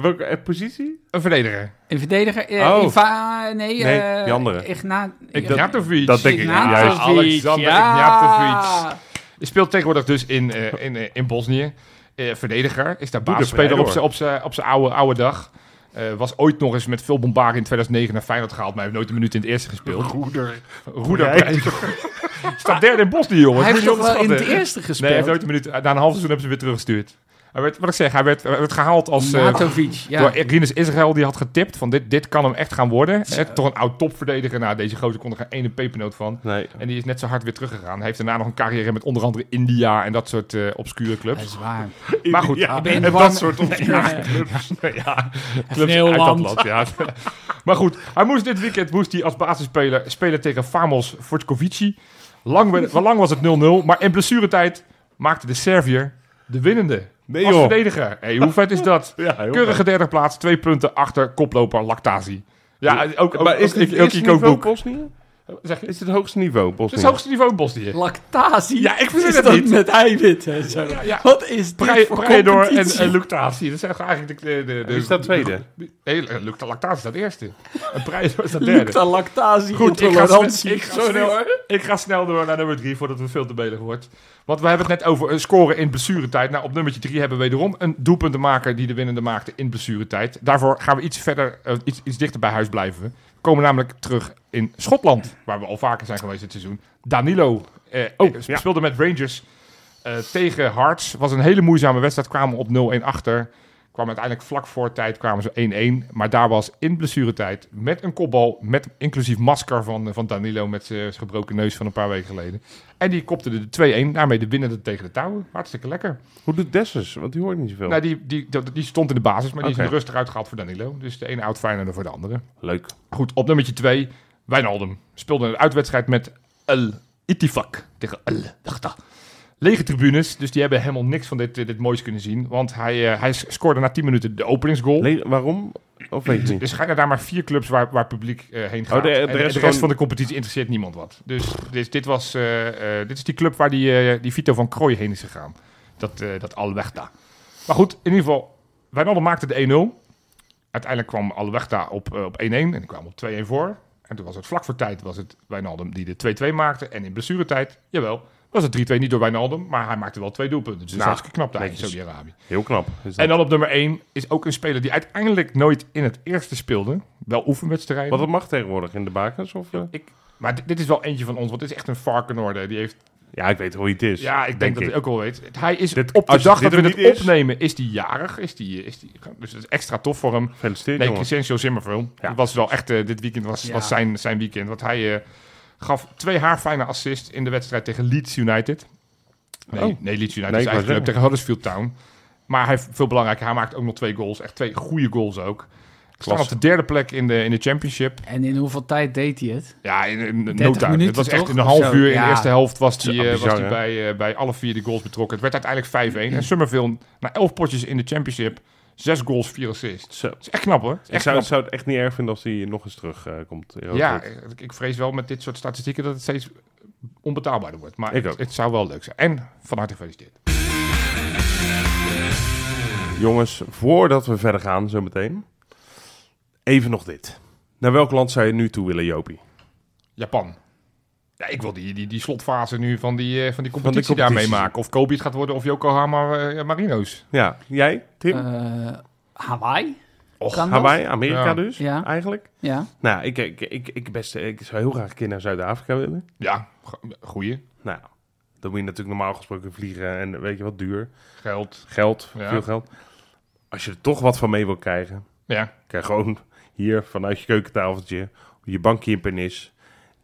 welke positie?
een verdediger.
Een verdediger.
Oh.
Iva, nee,
Nee,
eh,
die andere.
Igna,
Ignatovic.
dat denk ik,
Ignatovic,
juist.
Alexander
ja.
Ignatovic. Je speelt tegenwoordig dus in, eh, in, in Bosnië. Eh, verdediger. Is daar basisspeler op zijn op zijn op zijn oude, oude dag. Eh, was ooit nog eens met veel bombarie in 2009 naar Feyenoord gehaald. Maar heeft nooit een minuut in het eerste gespeeld.
Roeder.
Roeder. Staat derde in Bosnië, jongen.
Hij heeft toch wel in het eerste
Nee, hij
gespeeld?
heeft nooit een minuut. Na een half seizoen hebben ze weer teruggestuurd. Hij werd, wat ik zeg, hij werd, gehaald als... eh,
Ignatovic, ja.
Door Rinus Israël, die had getipt van dit, dit kan hem echt gaan worden. Hè, toch een oud topverdediger. Nou, deze gozer kon er geen ene pepernoot van.
Nee.
En die is net zo hard weer teruggegaan. Hij heeft daarna nog een carrière met onder andere India en dat soort eh, obscure
Dat
clubs.
is waar.
Maar goed,
Ja,
Ik ben
en
van-
dat soort obscure
Ja.
clubs.
ja, clubs
heel
uit dat
land.
Ja. maar goed, hij moest dit weekend moest hij als basisspeler spelen tegen Famos Fortkovici. Lang, lang was het 0-0, maar in blessuretijd maakte de Serviër de winnende.
Nee,
als
joh.
verdediger. Hey, hoe vet is dat?
Ja,
Keurige derde plaats, twee punten achter koploper Lactatie. Ja, ook, ook,
Maar is
ook,
dit
ook,
het
ook kookboek.
Bosnië?
Zeg je?
Is dit het hoogste niveau
Het
Bosnië?
is het hoogste niveau in Bosnië.
Lactatie?
Ja, ik vind
is
het
dat
niet.
met eiwitten en zo?
ja.
Wat is dit voor
Prijedor en, en Lactatie. Dat zijn eigenlijk de... de, de, de
Wie staat tweede?
Nee, eh, Lactatie staat eerste. En Prijedor staat derde.
Lucta lactatie
Goed, ik ga, snel, ik, ga snel,
hoor.
ik ga snel door naar nummer drie voordat het veel te belig wordt. Want we hebben het net over een scoren in blessuretijd. Nou, op nummertje drie hebben we wederom een doelpuntenmaker die de winnende maakte in blessuretijd. Daarvoor gaan we iets verder, eh, iets, iets dichter bij huis blijven. We komen namelijk terug in Schotland, waar we al vaker zijn geweest dit seizoen. Danilo eh,
Oh,
eh,
ja.
speelde met Rangers eh, tegen Hearts. Was een hele moeizame wedstrijd, kwamen op 0-1 achter. Kwam uiteindelijk vlak voor tijd kwamen ze 1-1. Maar daar was in blessuretijd met een kopbal, met inclusief masker van, van Danilo met zijn gebroken neus van een paar weken geleden. En die kopte de 2-1, daarmee de winnende tegen de touwen. Hartstikke lekker.
Hoe doet Dessers? Want die hoor ik niet zoveel.
Nou, die, die, die, die stond in de basis, maar die is rustig uitgehaald voor Danilo. Dus de ene oud Feyenoorder voor de andere.
Leuk.
Goed, op nummertje 2, Wijnaldum. Speelde een uitwedstrijd met El Itifak tegen El Dakhta. Lege tribunes, dus die hebben helemaal niks van dit, dit moois kunnen zien. Want hij, eh, hij scoorde na 10 minuten de openingsgoal.
Le- waarom? Of weet je niet?
Er schijnen daar maar vier clubs waar, waar publiek eh, heen gaat.
Oh, de- de
En- en
rest
de rest
gewoon-
van de competitie interesseert niemand wat. Dus dit, dit, was, eh, dit is die club waar die, die Vito van Krooi heen is gegaan. Dat, dat Alwechta. Maar goed, in ieder geval, Wijnaldum maakte de 1-0. Uiteindelijk kwam Alwechta op, op 1-1 en die kwam op 2-1 voor. En toen was het vlak voor tijd was het Wijnaldum die de 2-2 maakte. En in blessuretijd, jawel, was het 3-2 niet door Wijnaldum, maar hij maakte wel twee doelpunten. Dus dat is
Nou,
hartstikke knap daar in. Saudi-Arabië.
Heel knap. Is dat.
En dan op nummer 1 is ook een speler die uiteindelijk nooit in het eerste speelde. Wel oefenwedstrijden.
Wat het mag tegenwoordig in de bakens? Of, eh?
Ik, maar dit, dit is wel eentje van ons, want het is echt een Varkenoorde. Die heeft,
Ja, ik weet hoe hij het is.
ja, ik denk, dat hij ook wel weet. Hij is
Dit-
op de dag
dit
dat we
is-
opnemen, is hij jarig. Is die, is die, dus dat is extra tof voor hem.
Gefeliciteerd,
Nee. Crescencio.
Ja.
Dat was wel echt, eh, dit weekend was,
Ja.
was zijn, zijn weekend. Want hij eh, gaf twee haarfijne assists in de wedstrijd tegen Leeds United. Nee,
Oh.
nee Leeds United
Nee,
is eigenlijk club
zeggen.
tegen Huddersfield Town. Maar hij heeft veel belangrijker. Hij maakt ook nog twee goals. Echt twee goede goals ook. Staan
Klasse.
op de derde plek in de, in de championship.
En in hoeveel tijd deed hij het?
Ja, in, in, no
30
time.
minuten,
Het was echt in een half uur. In de eerste helft was hij eh, bij, eh, bij alle vier die goals betrokken. Het werd uiteindelijk 5-1. En Summerville, na elf potjes in de championship, zes goals, vier assists.
Zo.
Dat is echt knap hoor.
Ik zou,
knap.
zou het echt niet erg vinden als hij nog eens terugkomt. komt.
Ja, ik, ik vrees wel met dit soort statistieken dat het steeds onbetaalbaarder wordt. Maar
Ik
het, het zou wel leuk zijn. En van harte gefeliciteerd.
Jongens, voordat we verder gaan, zo meteen. Even nog dit. Naar welk land zou je nu toe willen, Jopie?
Japan. Ja, ik wil die, die, die slotfase nu van die, eh, van die competitie
competitie.
meemaken. Of Kobe het gaat worden of Yokohama eh, Marino's.
Ja, jij, Tim?
Eh, Hawaii?
Och?
Hawaii, Amerika
Ja.
dus,
Ja.
eigenlijk?
Ja.
Nou, ik, ik, ik, ik, best, ik zou heel graag een keer naar Zuid-Afrika willen.
Ja, go- goeie.
Nou, dan moet je natuurlijk normaal gesproken vliegen en weet je wat, duur.
Geld.
Geld,
Ja.
veel geld. Als je er toch wat van mee wil krijgen,
Ja.
krijg gewoon hier vanuit je keukentafeltje, je bankje in Pernis,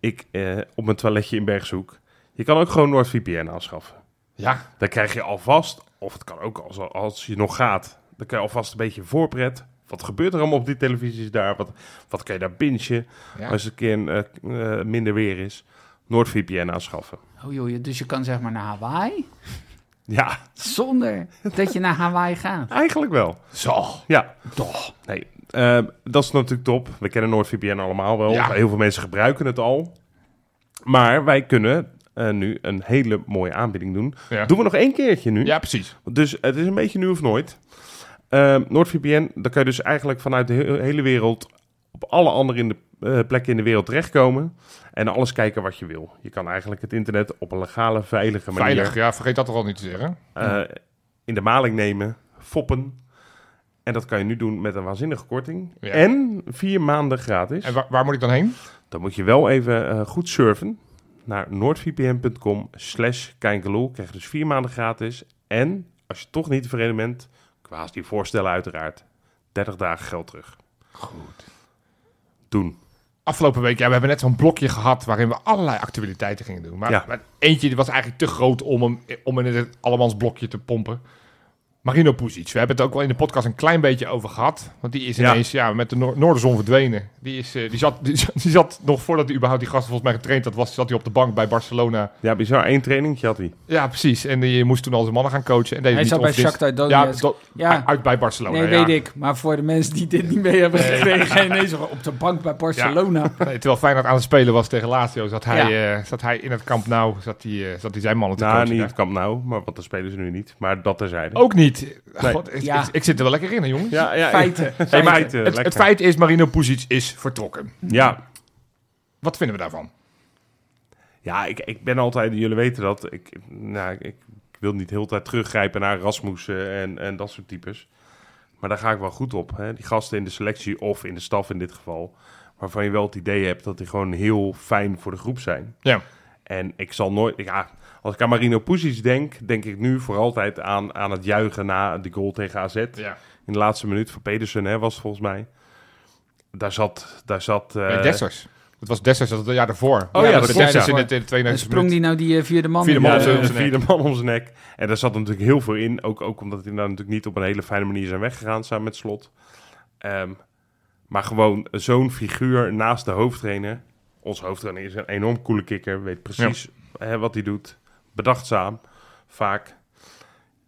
ik eh, op mijn toiletje in Bergzoek. Je kan ook gewoon NordVPN aanschaffen.
Ja,
Dan krijg je alvast, of het kan ook als, als je nog gaat, dan kan je alvast een beetje voorpret. Wat gebeurt er allemaal op die televisies daar? Wat, wat kan je daar bingen
ja.
als het een keer een, eh, eh, minder weer is? NoordVPN aanschaffen.
Oh joh, dus je kan zeg maar naar Hawaii
Ja,
zonder dat je naar Hawaii gaat.
eigenlijk wel.
Zo.
Ja,
Toch.
nee, eh, dat is natuurlijk top. We kennen NoordVPN allemaal wel.
Ja.
Heel veel mensen gebruiken het al. Maar wij kunnen eh, nu een hele mooie aanbieding doen.
Ja.
Doen we nog één keertje nu.
ja, precies.
Dus het is een beetje nu of nooit. Ehm NoordVPN, daar kan je dus eigenlijk vanuit de he- hele wereld op alle andere in de, eh, plekken in de wereld terechtkomen. En alles kijken wat je wil. Je kan eigenlijk het internet op een legale, veilige manier
Veilig, ja, vergeet dat er al niet te zeggen.
eh, in de maling nemen, foppen. En dat kan je nu doen met een waanzinnige korting.
Ja.
En vier maanden gratis.
En waar, waar moet ik dan heen?
Dan moet je wel even eh, goed surfen naar noordvpn.com slash kijkeloel. Krijg je dus vier maanden gratis. En als je toch niet tevreden bent, kwaas die voorstellen uiteraard. 30 dagen geld terug.
Goed.
Doen.
Afgelopen week, ja, we hebben net zo'n blokje gehad waarin we allerlei activiteiten gingen doen. Maar,
Ja.
maar eentje die was eigenlijk te groot om hem om in het allemans blokje te pompen. Marino Pusic. We hebben het ook wel in de podcast een klein beetje over gehad. Want die is ineens ja, met de Noor- Noorderzon verdwenen. Die, is, eh, die, zat, die, zat- die zat nog voordat hij überhaupt die gasten volgens mij getraind had, was, zat hij op de bank bij Barcelona.
Ja, bizar. Eén trainingje had hij.
Ja, precies. En die moest toen al zijn mannen gaan coachen. En deed
Hij
niet
zat bij Shakhtar
Ja,
Donetsk. Ja.
uit bij Barcelona.
Nee,
ja.
weet ik. Maar voor de mensen die dit niet mee hebben gekregen... ineens op de bank bij Barcelona.
Nee, terwijl Feyenoord aan het spelen was tegen Lazio, zat hij, eh, zat hij in het kamp nou, zat hij, eh, zat hij zijn mannen te
Nou,
coachen.
niet
daar.
het kamp nou, maar wat dan spelen ze nu niet. Maar dat terzijde.
Ook niet.
Nee.
God, ik,
Ja.
ik, ik zit er wel lekker in, hè, jongens.
ja, ja,
Feiten.
Ja,
Hey,
feiten,
het, feit is, Marino Pusic is vertrokken.
Ja,
Wat vinden we daarvan?
Ja, ik, ik ben altijd, jullie weten dat, ik, nou, ik, ik wil niet heel de tijd teruggrijpen naar Rasmussen en, en dat soort types. Maar daar ga ik wel goed op. Hè? Die gasten in de selectie of in de staf in dit geval. Waarvan je wel het idee hebt dat die gewoon heel fijn voor de groep zijn.
Ja.
En ik zal nooit, ja, als ik aan Marino Pusic denk, denk ik nu voor altijd aan, aan het juichen na de goal tegen AZ.
Ja.
In de laatste minuut van Pedersen hè, was het volgens mij. Daar zat, daar zat... eh,
Dessers. Dat was Dessers, dat was het jaar daarvoor.
Oh ja,
dat
dat
was Dessers in de, de 92
En sprong die nou die eh, vierde man
Vierde man
Ja,
om zijn-
vierde man om zijn nek. En daar zat natuurlijk heel veel in. Ook, ook omdat die nou natuurlijk niet op een hele fijne manier zijn weggegaan samen met Slot. Ehm, maar gewoon zo'n figuur naast de hoofdtrainer. Onze hoofdtrainer is een enorm coole kikker. Weet precies hè, wat hij doet. Bedachtzaam. Vaak.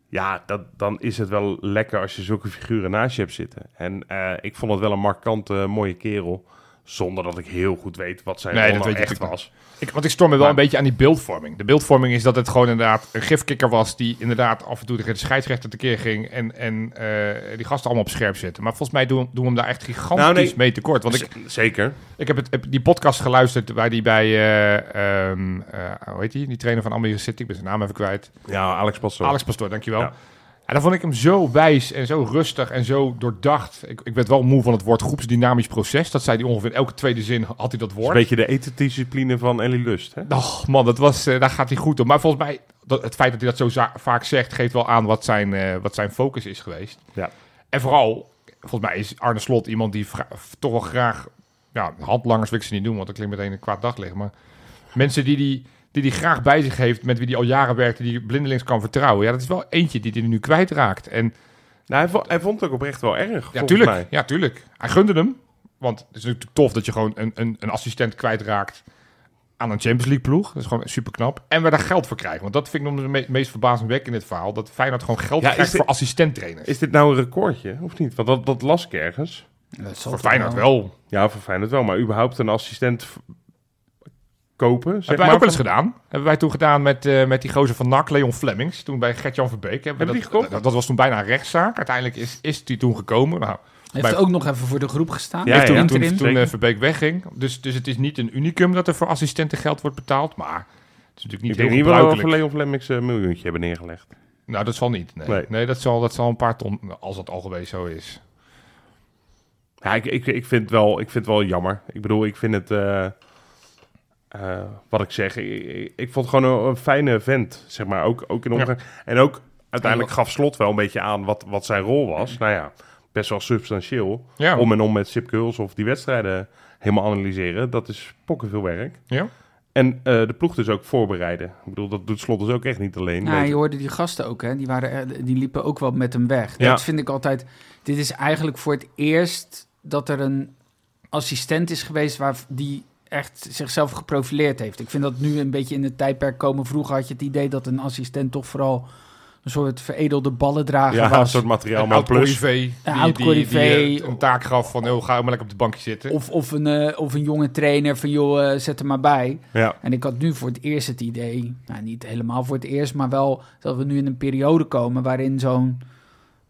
Ja, dan is het wel lekker als je zulke figuren naast je hebt zitten. En eh, ik vond het wel een markante, mooie kerel. Zonder dat ik heel goed weet wat zijn
Nee,
rol nou echt was.
Ik, want ik storm me wel
Maar-
een beetje aan die beeldvorming. De beeldvorming is dat het gewoon inderdaad een gifkikker was... die inderdaad af en toe tegen de scheidsrechter tekeer ging... en, en eh, die gasten allemaal op scherp zetten. Maar volgens mij doen, doen we hem daar echt gigantisch
Nou, nee.
mee tekort. Want ik,
Zeker.
ik heb, het, heb die podcast geluisterd... waar die bij... eh, ehm, eh, hoe heet die? Die trainer van Almere City. Ik ben zijn naam even kwijt.
Ja, Alex Pastoor.
Alex Pastoor, dankjewel.
Ja.
En dan vond ik hem zo wijs en zo rustig en zo doordacht. Ik, ik werd wel moe van het woord groepsdynamisch proces. Dat zei hij ongeveer in elke tweede zin had hij dat woord.
een beetje de etendiscipline van Ellie Lust. Hè?
Och man, dat was, eh, daar gaat hij goed op. Maar volgens mij, dat, het feit dat hij dat zo vaak zegt, geeft wel aan wat zijn, eh, wat zijn focus is geweest.
Ja.
En vooral, volgens mij is Arne Slot iemand die toch wel graag, ja, handlangers wil ik ze niet doen, want dat klinkt meteen een kwaad daglicht. Maar mensen die die, die die graag bij zich heeft, met wie die al jaren werkt, die blindelings kan vertrouwen. Ja, dat is wel eentje die hij nu kwijtraakt. En
Nou, hij, vo- hij vond het ook oprecht wel erg.
ja, tuurlijk.
mij.
Ja, tuurlijk. Hij gunde hem. Want het is natuurlijk tof dat je gewoon een, een, een assistent kwijtraakt aan een Champions League ploeg. Dat is gewoon super knap. En we daar geld voor krijgen. Want dat vind ik nog de me- meest verbazingwekkend in dit verhaal. Dat Feyenoord gewoon geld
Ja, is
krijgt
dit-
voor assistenttrainers.
Is dit nou een recordje, of niet? Want dat, dat las ik ergens.
Dat
voor Feyenoord wel.
Ja, voor Feyenoord wel. Maar überhaupt een assistent kopen, zeg
Hebben wij
maar.
ook wel eens gedaan. Hebben wij toen gedaan met, eh, met die gozer van NAC, Leon Flemings. Toen bij Gert-Jan Verbeek. Hebben, we
Hebben die
dat,
gekocht?
dat, dat was toen bijna een rechtszaak. Uiteindelijk is, is die toen gekomen. Nou,
Heeft
Bij-
ook nog even voor de groep gestaan.
Ja,
Heeft
ja.
toen
toen, toen eh, Verbeek wegging. Dus, dus het is niet een unicum dat er voor assistenten geld wordt betaald. Maar het is natuurlijk niet
Ik denk
heel
niet wel we voor Leon Flemings een miljoentje hebben neergelegd.
Nou, dat zal niet. Nee,
Nee.
nee. dat, zal, dat zal een paar ton, als dat al geweest zo is.
Ja, ik, ik, ik, vind het wel, ik vind het wel jammer. Ik bedoel, ik vind het... eh, eh, wat ik zeg, ik, vond het gewoon een, een fijne vent, zeg maar. Ook, ook in
Ja.
omgang. En ook uiteindelijk gaf Slot wel een beetje aan wat, wat zijn rol was. Nou ja, best wel substantieel.
Ja,
Om en om met Sip Kuls of die wedstrijden helemaal analyseren. Dat is pokken veel werk.
ja.
En eh, de ploeg dus ook voorbereiden. Ik bedoel, dat doet Slot dus ook echt niet alleen.
Nou,
Nee,
je hoorde die gasten ook, hè? Die, waren, er- die liepen ook wel met hem weg.
Ja.
Dat vind ik altijd... Dit is eigenlijk voor het eerst dat er een assistent is geweest... Waar die echt zichzelf geprofileerd heeft. Ik vind dat nu een beetje in het tijdperk komen. Vroeger had je het idee dat een assistent toch vooral... een soort veredelde ballendrager
ja,
was.
een soort materiaal,
Een
maar plus.
corrivé die,
oud
die, eh, een taak gaf van, oh, ga maar lekker op de bankje zitten.
Of, of, een, eh, of een jonge trainer van, joh, eh, zet er maar bij.
Ja,
En ik had nu voor het eerst het idee, nou niet helemaal voor het eerst, maar wel dat we nu in een periode komen waarin zo'n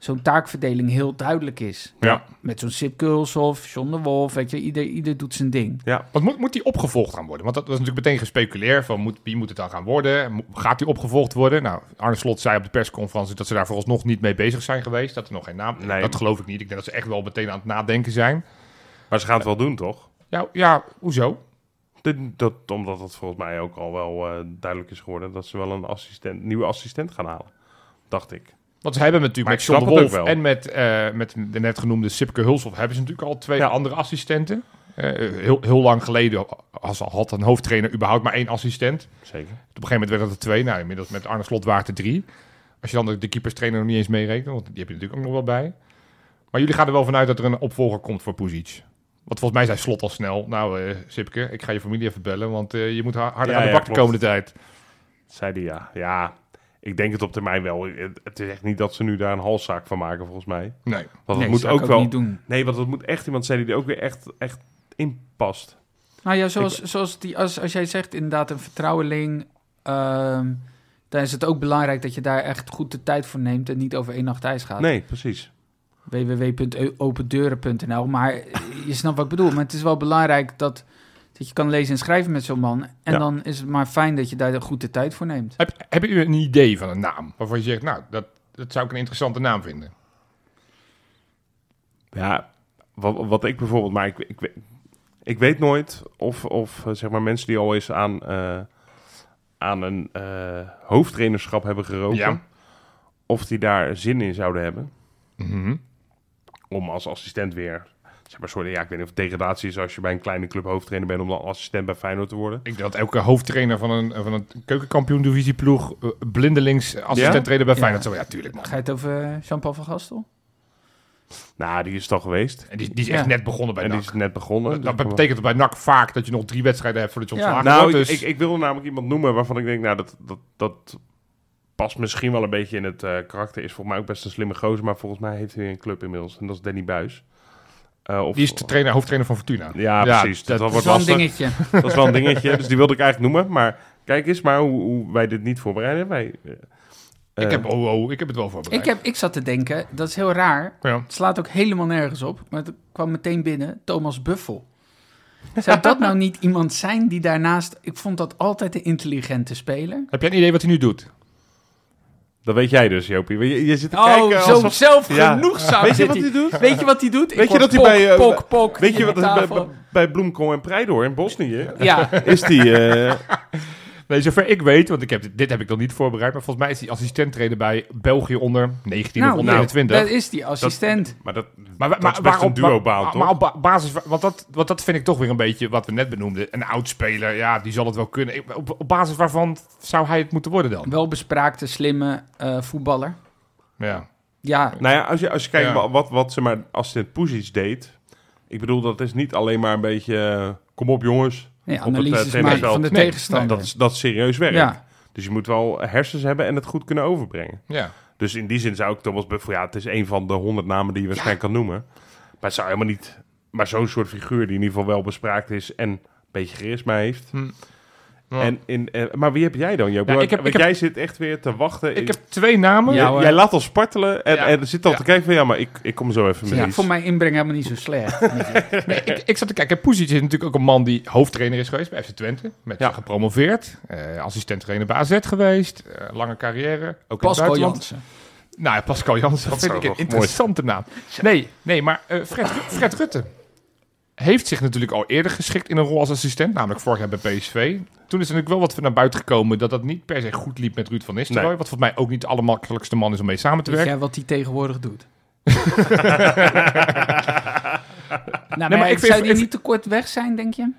zo'n taakverdeling heel duidelijk is.
ja,
Met zo'n Sip Kulshoff, John de Wolf, weet je, ieder, ieder doet zijn ding.
ja.
Want moet, moet die opgevolgd gaan worden? Want dat was natuurlijk meteen gespeculeerd van moet, wie moet het dan gaan worden? Gaat die opgevolgd worden? Nou, Arne Slot zei op de persconferentie dat ze daar vooralsnog niet mee bezig zijn geweest. Dat er nog geen naam...
Nee.
Dat geloof ik niet. Ik denk dat ze echt wel meteen aan het nadenken zijn.
Maar ze gaan het wel doen, toch?
Ja, ja hoezo?
Dat, omdat het volgens mij ook al wel eh, duidelijk is geworden dat ze wel een assistent, nieuwe assistent gaan halen. Dacht ik.
Want ze hebben natuurlijk met John de Wolf en met, eh, met de net genoemde Sipke Hulshoff hebben ze natuurlijk al twee
Ja.
andere assistenten. Eh, heel, heel lang geleden had, had een hoofdtrainer überhaupt maar één assistent.
Zeker.
Op een gegeven moment werden het er twee. Nou, inmiddels met Arne Slot waren het er drie. Als je dan de, de keeperstrainer nog niet eens meerekent, want die heb je natuurlijk ook nog wel bij. Maar jullie gaan er wel vanuit dat er een opvolger komt voor Puzic. Want volgens mij zei Slot al snel, nou eh Sipke, ik ga je familie even bellen, want je moet ha- harder
Ja,
aan de
ja,
bak de komende tijd.
Zei die ja. Ja, ik denk het op termijn wel. Het, is echt niet dat ze nu daar een halszaak van maken, volgens mij.
Nee.
Want het
Nee,
moet ook wel.
niet doen.
Nee, want het moet echt iemand zijn die er ook weer echt, echt in past.
Nou ja, zoals, zoals die, als, als jij zegt inderdaad een vertrouweling, ehm, dan is het ook belangrijk dat je daar echt goed de tijd voor neemt en niet over één nacht ijs gaat.
Nee, precies.
www.opendeuren.nl. Maar je snapt wat ik bedoel. Maar het is wel belangrijk dat, dat je kan lezen en schrijven met zo'n man. En
Ja.
dan is het maar fijn dat je daar goed de tijd voor neemt.
Heb, hebben jullie een idee van een naam? Waarvan je zegt, nou, dat, dat zou ik een interessante naam vinden.
Ja, wat, wat ik bijvoorbeeld, maar ik, ik, weet- ik weet nooit of, of eh, zeg maar mensen die al eens aan, eh, aan een eh, hoofdtrainerschap hebben geroken,
Ja.
of die daar zin in zouden hebben
Mhm.
om als assistent weer, zeg maar, sorry, ja, ik weet niet of het degradatie is als je bij een kleine club hoofdtrainer bent om dan assistent bij Feyenoord te worden.
Ik denk dat elke hoofdtrainer van een, van een keukenkampioen divisieploeg uh, blindelings assistent trainer bij
Ja.
Feyenoord. Zo, ja, tuurlijk man.
Ga je het over eh, Jean-Paul van Gastel?
Nou, die is het al geweest.
En die, die is echt
Ja.
net begonnen bij
En die
NAC.
is net begonnen.
Dat, dat
Dus-
betekent dat bij NAC vaak dat je nog drie wedstrijden hebt voordat je
Ja.
ontslagen
Nou,
wordt.
ik,
Dus
ik, ik wilde namelijk iemand noemen waarvan ik denk, nou, dat, dat, dat past misschien wel een beetje in het eh, karakter. Is volgens mij ook best een slimme gozer, maar volgens mij heeft hij een club inmiddels. En dat is Danny Buis. Eh, of,
die is de trainer, hoofdtrainer van Fortuna.
Ja, precies.
dat-
dat,
Dat
wordt
is wel een
lastig.
dingetje.
Dat is wel een dingetje. Dus die wilde ik eigenlijk noemen. Maar kijk eens maar hoe, hoe wij dit niet voorbereiden. Wij, eh,
ik,
eh,
heb, oh, oh, ik heb het wel voorbereid.
Ik, heb, ik zat te denken, dat is heel raar.
Ja.
Het slaat ook helemaal nergens op. Maar het kwam meteen binnen, Thomas Buffel. Zou dat nou niet iemand zijn die daarnaast... Ik vond dat altijd een intelligente speler.
Heb jij een idee wat hij nu doet?
Dat weet jij dus, Jopie. Je, je zit te
Oh,
kijken
zo
alsof-
zelfgenoegzaam
Weet je wat hij doet?
Weet je wat hij doet? Ik
Weet je dat hij bij, eh,
Pok, pok,
Weet je wat bij,
tafel.
bij Bloemkool en Preidoor in Bosnië
Ja,
is die... eh,
Nee, zover ik weet, want ik heb, dit, heb ik nog niet voorbereid, maar volgens mij is hij assistent trainer bij België onder 19 of
nou,
onder 21.
dat is die assistent.
maar dat,
Maar,
dat
maar,
is best
waarom,
een duo-baan,
maar,
toch?
maar op ba- basis, van- want dat, want dat vind ik toch weer een beetje wat we net benoemden. Een oud speler, ja, die zal het wel kunnen. Op, op basis waarvan zou hij het moeten worden dan?
Welbespraakte, slimme eh, voetballer.
Ja.
Ja,
Nou ja, als je, als je kijkt
Ja.
wat, wat zeg maar, assistent Puzic deed. Ik bedoel, dat is niet alleen maar een beetje... eh, kom op jongens.
Nee,
op het, eh,
analyses maken
trainingsveld.
van de
Nee,
tegenstander.
Dat is, dat is serieus werk.
ja,
Dus je moet wel hersens hebben en het goed kunnen overbrengen.
ja.
Dus in die zin zou ik Thomas Buffel... Ja, het is een van de honderd namen die je waarschijnlijk kan noemen. Maar het zou helemaal niet... Maar zo'n soort figuur die in ieder geval wel bespraakt is... en een beetje charisma heeft.
Hm. Ja.
En in, eh, maar wie heb jij dan, Joop?
Ja,
Want-
ik heb-
want
ik heb-
jij zit echt weer te wachten.
Ik heb twee namen.
Ja,
Jij-
hoor.
jij laat ons spartelen en,
Ja.
en zit al
Ja.
te kijken van... Ja, maar ik, ik kom zo even mee.
ja, voor mijn inbreng helemaal niet zo slecht.
Nee, ik, ik zat te kijken. Puzic is natuurlijk ook een man die hoofdtrainer is geweest bij FC Twente. Met
Ja.
gepromoveerd. eh assistent trainer bij AZ geweest. eh, lange carrière. Ook in
Pascal
buitenland.
Jansen.
Nou ja, Pascal Jansen. Dat
Dat
vind ik een interessante naam. Nee, nee maar eh, Fred, Fred Rutte heeft zich natuurlijk al eerder geschikt in een rol als assistent. Namelijk vorig jaar bij PSV. Toen is er natuurlijk wel wat naar buiten gekomen dat dat niet per se goed liep met Ruud van Nistelrooy.
Nee.
Wat volgens mij ook niet de allermakkelijkste man is om mee samen te
Weet
werken.
jij wat hij tegenwoordig doet? nou,
maar
maar
ik
zou die niet te kort weg zijn, denk je?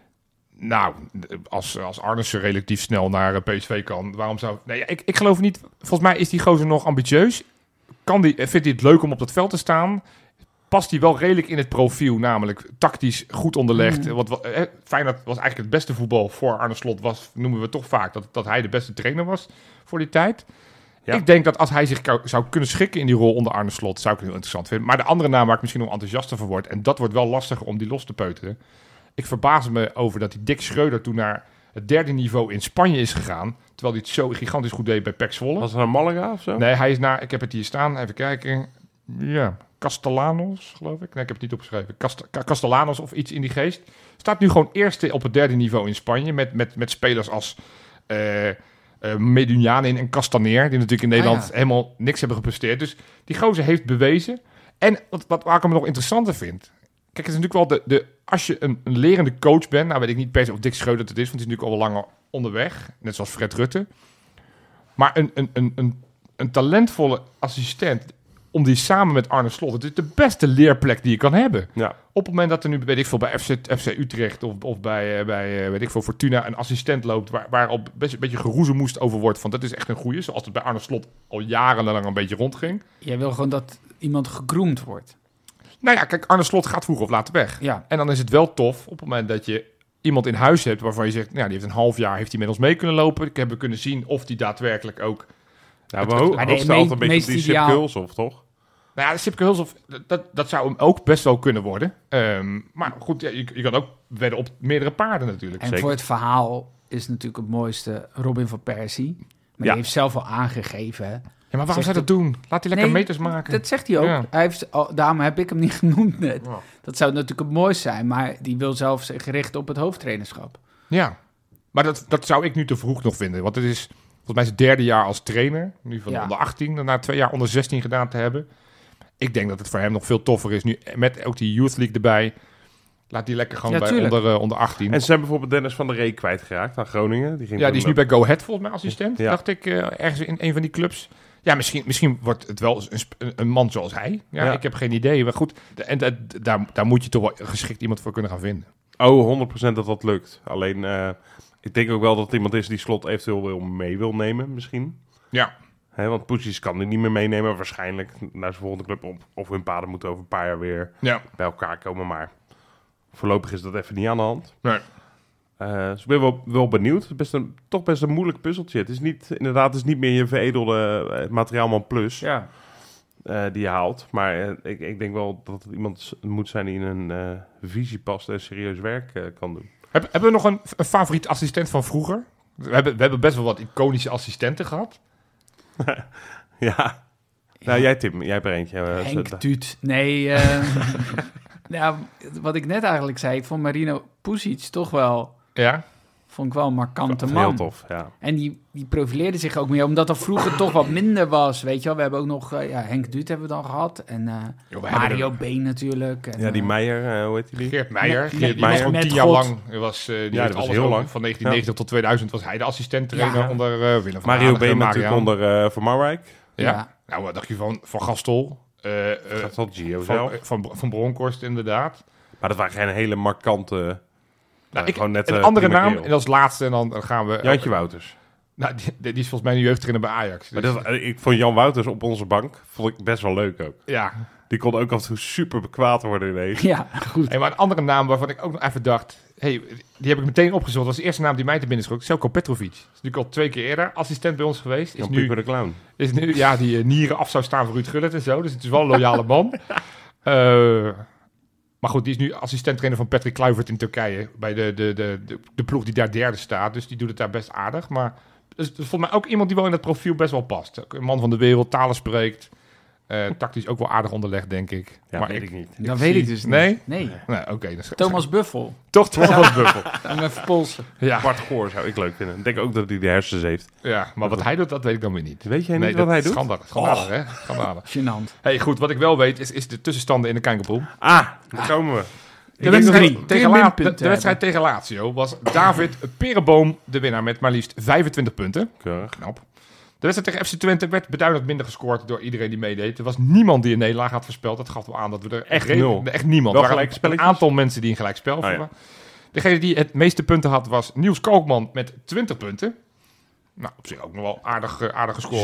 Nou, als, als Arnissen relatief snel naar eh, PSV kan, waarom zou... Nee, ik, ik geloof niet... Volgens mij is die gozer nog ambitieus. Kan die, vindt hij het leuk om op dat veld te staan? Past hij wel redelijk in het profiel, namelijk tactisch goed onderlegd.
Mm.
Want eh, Feyenoord was eigenlijk het beste voetbal voor Arne Slot. Was, noemen we toch vaak dat, dat hij de beste trainer was voor die tijd.
Ja.
Ik denk dat als hij zich zou kunnen schikken in die rol onder Arne Slot, zou ik het heel interessant vinden. Maar de andere naam waar ik misschien nog enthousiaster voor word, en dat wordt wel lastiger om die los te peuteren. Ik verbaas me over dat die Dick Schreuder toen naar het derde niveau in Spanje is gegaan, terwijl hij het zo gigantisch goed deed bij PEC Zwolle.
Was het naar Malaga of zo?
Nee, hij is naar, ik heb het hier staan, even kijken. Ja, Castellanos, geloof ik. Nee, ik heb het niet opgeschreven. Cast- Ca- Castellanos of iets in die geest. Staat nu gewoon eerste op het derde niveau in Spanje. Met, met, met spelers als eh Medunjanin en Castaneer. Die natuurlijk in Nederland
Ah, ja.
helemaal niks hebben gepresteerd. Dus die gozer heeft bewezen. En wat, wat waar ik hem nog interessanter vind. Kijk, het is natuurlijk wel de, de als je een, een lerende coach bent. Nou weet ik niet per se of Dick Schreuder het is. Want die is natuurlijk al langer onderweg. Net zoals Fred Rutte. Maar een, een, een, een, een talentvolle assistent om die samen met Arne Slot. Het is de beste leerplek die je kan hebben.
Ja.
Op het moment dat er nu, weet ik veel, bij FC, FC Utrecht of, of bij, eh, bij eh, weet ik veel, Fortuna een assistent loopt waar, waar al best een beetje geroezemoest over wordt van dat is echt een goeie. Zoals het bij Arne Slot al jarenlang een beetje rondging.
Jij wil gewoon dat iemand gegroomd wordt.
Nou ja, kijk, Arne Slot gaat vroeg of later weg.
Ja.
En dan is het wel tof op het moment dat je iemand in huis hebt waarvan je zegt, nou, die heeft een half jaar heeft hij met ons mee kunnen lopen. Ik heb kunnen zien of die daadwerkelijk ook
Ja, we
Het-
ho-
maar de
hoopten
me-
altijd een beetje op
meest
die
ideaal-
Kulshoff, toch?
Nou ja, Sipke Hulshoff, dat, dat zou hem ook best wel kunnen worden. Ehm, maar goed, ja, je, je kan ook wedden op meerdere paarden natuurlijk.
En
Zeker.
voor het verhaal is natuurlijk het mooiste Robin van Persie. Maar
Ja.
die heeft zelf al aangegeven.
Ja, maar waarom zou dat doen? Laat hij lekker
Nee,
meters maken.
Dat zegt hij ook.
Ja.
Hij heeft, oh, daarom heb ik hem niet genoemd net.
Ja.
Dat zou natuurlijk het mooiste zijn. Maar die wil zelf zich richten op het hoofdtrainerschap.
Ja, maar dat, dat zou ik nu te vroeg nog vinden. Want het is volgens mij zijn derde jaar als trainer. Nu van
Ja.
onder 18, daarna twee jaar onder 16 gedaan te hebben. Ik denk dat het voor hem nog veel toffer is. Nu met ook die Youth League erbij. Laat die lekker gewoon
Ja,
bij onder, eh, onder 18.
En ze zijn bijvoorbeeld Dennis van der Ree kwijtgeraakt aan Groningen. Die ging
ja, die is nu
toen,
bij Go Ahead volgens mij assistent.
Ja.
Dacht ik eh, ergens in een van die clubs. Ja, misschien, misschien wordt het wel een, een, man zoals hij. Ja,
Ja.
ik heb geen idee. Maar goed, de- en dat- daar, daar moet je toch wel geschikt iemand voor kunnen gaan vinden.
Oh, 100% dat dat lukt. Alleen, eh, ik denk ook wel dat het iemand is die slot eventueel wil mee wil nemen, misschien.
Ja.
Want Poesies kan die niet meer meenemen, waarschijnlijk naar zijn volgende club. Of, of hun paden moeten over een paar jaar weer
Ja.
bij elkaar komen. Maar voorlopig is dat even niet aan de hand.
Nee.
Eh, dus ik ben wel, wel benieuwd. Het is best een, toch best een moeilijk puzzeltje. Het is niet, inderdaad, het is niet meer je veredelde eh, materiaalman plus
Ja.
eh, die je haalt. Maar ik, ik denk wel dat het iemand moet zijn die in een visie past en serieus werk kan doen.
Heb- hebben we nog een, een favoriet assistent van vroeger? We hebben, we hebben best wel wat iconische assistenten gehad.
Ja. Nou, jij Tim, jij hebt er eentje. eh,
Henk Duut. Nee, eh, nou, wat ik net eigenlijk zei, ik vond Marino Pusic toch wel,
Ja.
Vond ik wel een markante
Heel
man.
tof, ja.
En die, die profileerde zich ook meer, omdat er vroeger toch wat minder was, weet je wel. We hebben ook nog, eh, ja, Henk Duut hebben we dan gehad. En eh,
hebben
Mario B natuurlijk. En,
Ja, die
eh,
Meijer, hoe heet die?
Geert Meijer.
Met-
die, was
Meijer.
gewoon
met
tien jaar
God.
lang. Die was, eh, die
dat
heeft
was heel
over.
lang.
Van 1990 tot 2000 was hij de assistent-trainer
Ja.
onder eh, Willem van
Mario B.
Hanegem,
natuurlijk onder eh Van Marwijk.
Ja.
Ja.
Nou, wat dacht je van, van Gastel? Eh, eh,
Dat zal Gio
van,
zelf.
eh, van, van Bronkhorst inderdaad.
Maar dat waren geen hele markante...
Nou,
ik, gewoon net,
een
eh,
andere naam,
kerel.
en als laatste en dan gaan we...
Jantje Wouters.
Nou, die, die is volgens mij nu jeugdtrainer bij Ajax.
Maar
Dus-
dat, eh, ik vond Jan Wouters op onze bank vond ik best wel leuk ook.
ja,
Die kon ook af en toe super bekwaad worden ineens.
Ja, goed.
Hey, maar een andere naam waarvan ik ook nog even dacht... Hey, die heb ik meteen opgezocht. Dat was de eerste naam die mij te binnen schoot. Selko Petrovic. Is natuurlijk al twee keer eerder assistent bij ons geweest. Is
Jan
nu,
Pieper de Clown.
is nu ja, die eh, nieren af zou staan voor Ruud Gullit en zo. Dus het is wel een loyale man. Eh, maar goed, die is nu assistent-trainer van Patrick Kluivert in Turkije. Bij de, de, de, de, ploeg die daar derde staat. Dus die doet het daar best aardig. Maar dus, dus volgens mij ook iemand die wel in het profiel best wel past. Een man van de wereld, talen spreekt. Eh, tactisch ook wel aardig onderlegd, denk ik.
Ja,
maar
weet ik niet.
Dat weet
zie-
ik dus niet.
Nee?
Nee.
Nee, oké. dan sch-
Thomas Buffel.
Toch Thomas Buffel.
Om even polsen.
Ja,
Bart Goor zou ik leuk vinden. Ik denk ook dat hij de hersens heeft.
ja, maar wat hij doet, dat weet ik dan weer niet.
Weet jij
Nee,
niet wat
dat
hij
is
doet?
Schandalig, schandalig hè? Schandalig.
Gênant.
Hey, goed, wat ik wel weet is, is de tussenstanden in de Kijkerpool.
Ah, daar komen we.
De
denk dat
drie.
we
Kun
Tegen La- de wedstrijd tegen Lazio was David Perenboom de winnaar met maar liefst 25 punten.
Keurig.
Knap. De wedstrijd tegen FC Twente werd beduidend minder gescoord door iedereen die meedeed. Er was niemand die een nederlaag had voorspeld. Dat gaf wel aan dat we er
Echt nul.
Echt niemand.
Wel
Er waren? Een aantal mensen die een gelijkspel
ja.
vonden. Degene die het meeste punten had was Niels Koopman met 20 punten. Nou, op zich ook nog wel aardig, eh, aardig gescoord.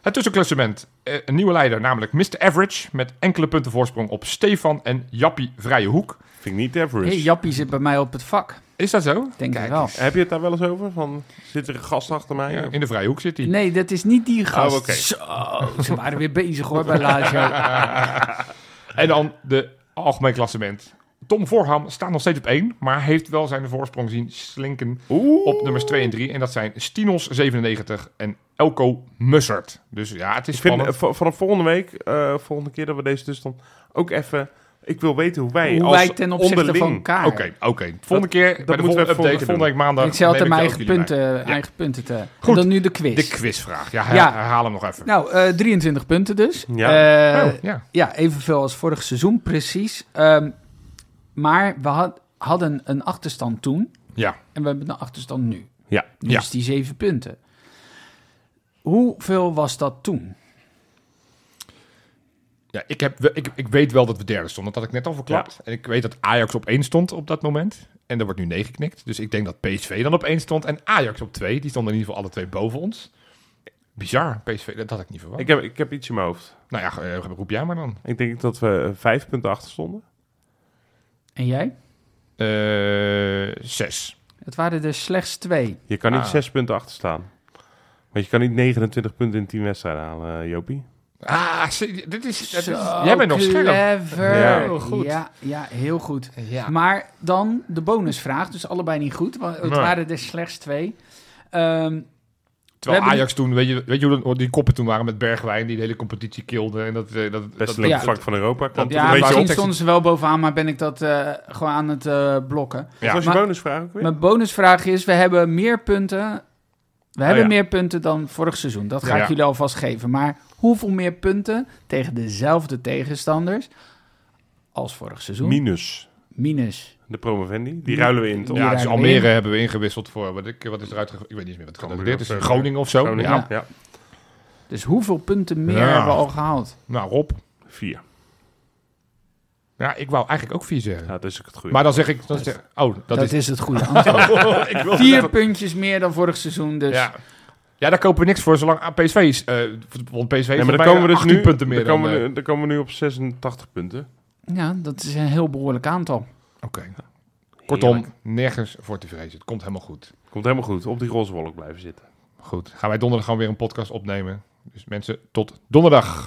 Het tussenklassement. eh, een nieuwe leider, namelijk Mr. Average. Met enkele punten voorsprong op Stefan en Jappie Vrije Hoek.
Vind ik niet average.
Hey, Jappie zit bij mij op het vak.
Is dat zo?
Denk
Kijk
ik wel.
Heb je het daar wel eens over? Van, zit er een gast achter mij?
Ja, in de Vrije Hoek zit hij.
Nee, dat is niet die gast.
Oh, oké.
Zo, ze waren weer bezig hoor bij Lazio.
En dan de algemeen klassement. Tom Voorham staat nog steeds op 1, maar heeft wel zijn voorsprong zien slinken
Oeh.
op nummers 2 en 3. En dat zijn Stinos 97 en Elko Mussert. Dus ja, het is
Ik vind eh, vanaf volgende week, eh, volgende keer dat we deze dus dan ook even... Ik wil weten hoe wij
Hoe
als
wij ten opzichte
onderling...
van elkaar.
Oké, oké. Volgende keer, bij de
moeten we
volgende
even
update,
even
volgende week maandag.
Ik zei altijd mijn eigen punten.
Ja.
eigen punten te.
Goed.
En dan nu de quiz.
De quizvraag. Ja, her-
Ja.
herhaal hem nog even.
Nou, eh, 23 punten dus.
Ja.
Eh,
Oh, ja.
ja, evenveel als vorig seizoen, precies. Ehm, maar we had- hadden een achterstand toen
ja.
en we hebben een achterstand nu.
Ja.
Dus
Ja.
die zeven punten. Hoeveel was dat toen?
Ja, ik, heb, ik, ik weet wel dat we derde stonden. Dat had ik net al verklapt. En ik weet dat Ajax op 1 stond op dat moment. En er wordt nu 9 geknikt. Dus ik denk dat PSV dan op 1 stond. En Ajax op 2. Die stonden in ieder geval alle twee boven ons. Bizar, PSV. Dat had ik niet verwacht.
Ik heb, ik heb iets in mijn hoofd.
Nou ja, eh, roep jij maar dan.
Ik denk dat we eh, vijf punten achter stonden.
En jij?
Eh 6.
Het waren er slechts twee.
Je kan niet
Ah.
zes punten achter staan. Want je kan niet 29 punten in 10 wedstrijden halen, Jopie.
Ah, dit is... dit is- jij bent nog scherp.
clever.
Ja.
Heel goed.
Ja, ja, heel goed.
Ja.
Maar dan de bonusvraag, dus allebei niet goed. Want het
Nee.
waren er slechts twee. Ehm,
Terwijl
hebben
Ajax toen, weet je, weet je hoe dat- die koppen toen waren met Bergwijn, die de hele competitie kilde. En dat, eh, dat, dat,
leuke
ja.
vak van Europa. Kwam
Dat-
toen
ja, misschien stonden ze wel bovenaan, maar ben ik dat eh, gewoon aan het eh, blokken.
Wat
Ja.
was je
Maar-
bonusvraag ook weer?
Mijn bonusvraag is, we hebben meer punten... We hebben
ja.
meer punten dan vorig seizoen. Dat ga
Ja.
ik jullie alvast geven. Maar hoeveel meer punten tegen dezelfde tegenstanders als vorig seizoen?
Minus
Minus.
de promovendi. Die ruilen we in, toch?
Ja,
Ja, dus Almere
in.
hebben we ingewisseld voor, wat, ik, wat is eruit Ik weet niet eens meer wat het is.
of, eh,
Groningen of zo.
Groningen,
Ja.
ja.
Dus hoeveel punten meer
Ja.
hebben we al gehaald?
Nou, Rob.
Vier.
Ja, ik wou eigenlijk ook vier zeggen.
Ja, dat is ook het goede.
maar dan zeg ik... Dan zeg, oh, dat,
Dat,
is...
is... het goede antwoord.
ik wil
Vier puntjes meer dan vorig seizoen. Dus
Ja. ja, daar kopen we niks voor, zolang PSV is. eh want PSV is
Nee, maar dan komen we dus
18
nu,
punten meer
dan
dan...
komen, we,
eh,
nu- dan komen we nu op 86 punten.
ja, dat is een heel behoorlijk aantal.
Oké. Kortom, nergens voor te vrezen. Het komt helemaal goed.
Komt helemaal goed. Op die roze wolk blijven zitten.
Goed. Gaan wij donderdag gewoon weer een podcast opnemen. Dus mensen, tot donderdag.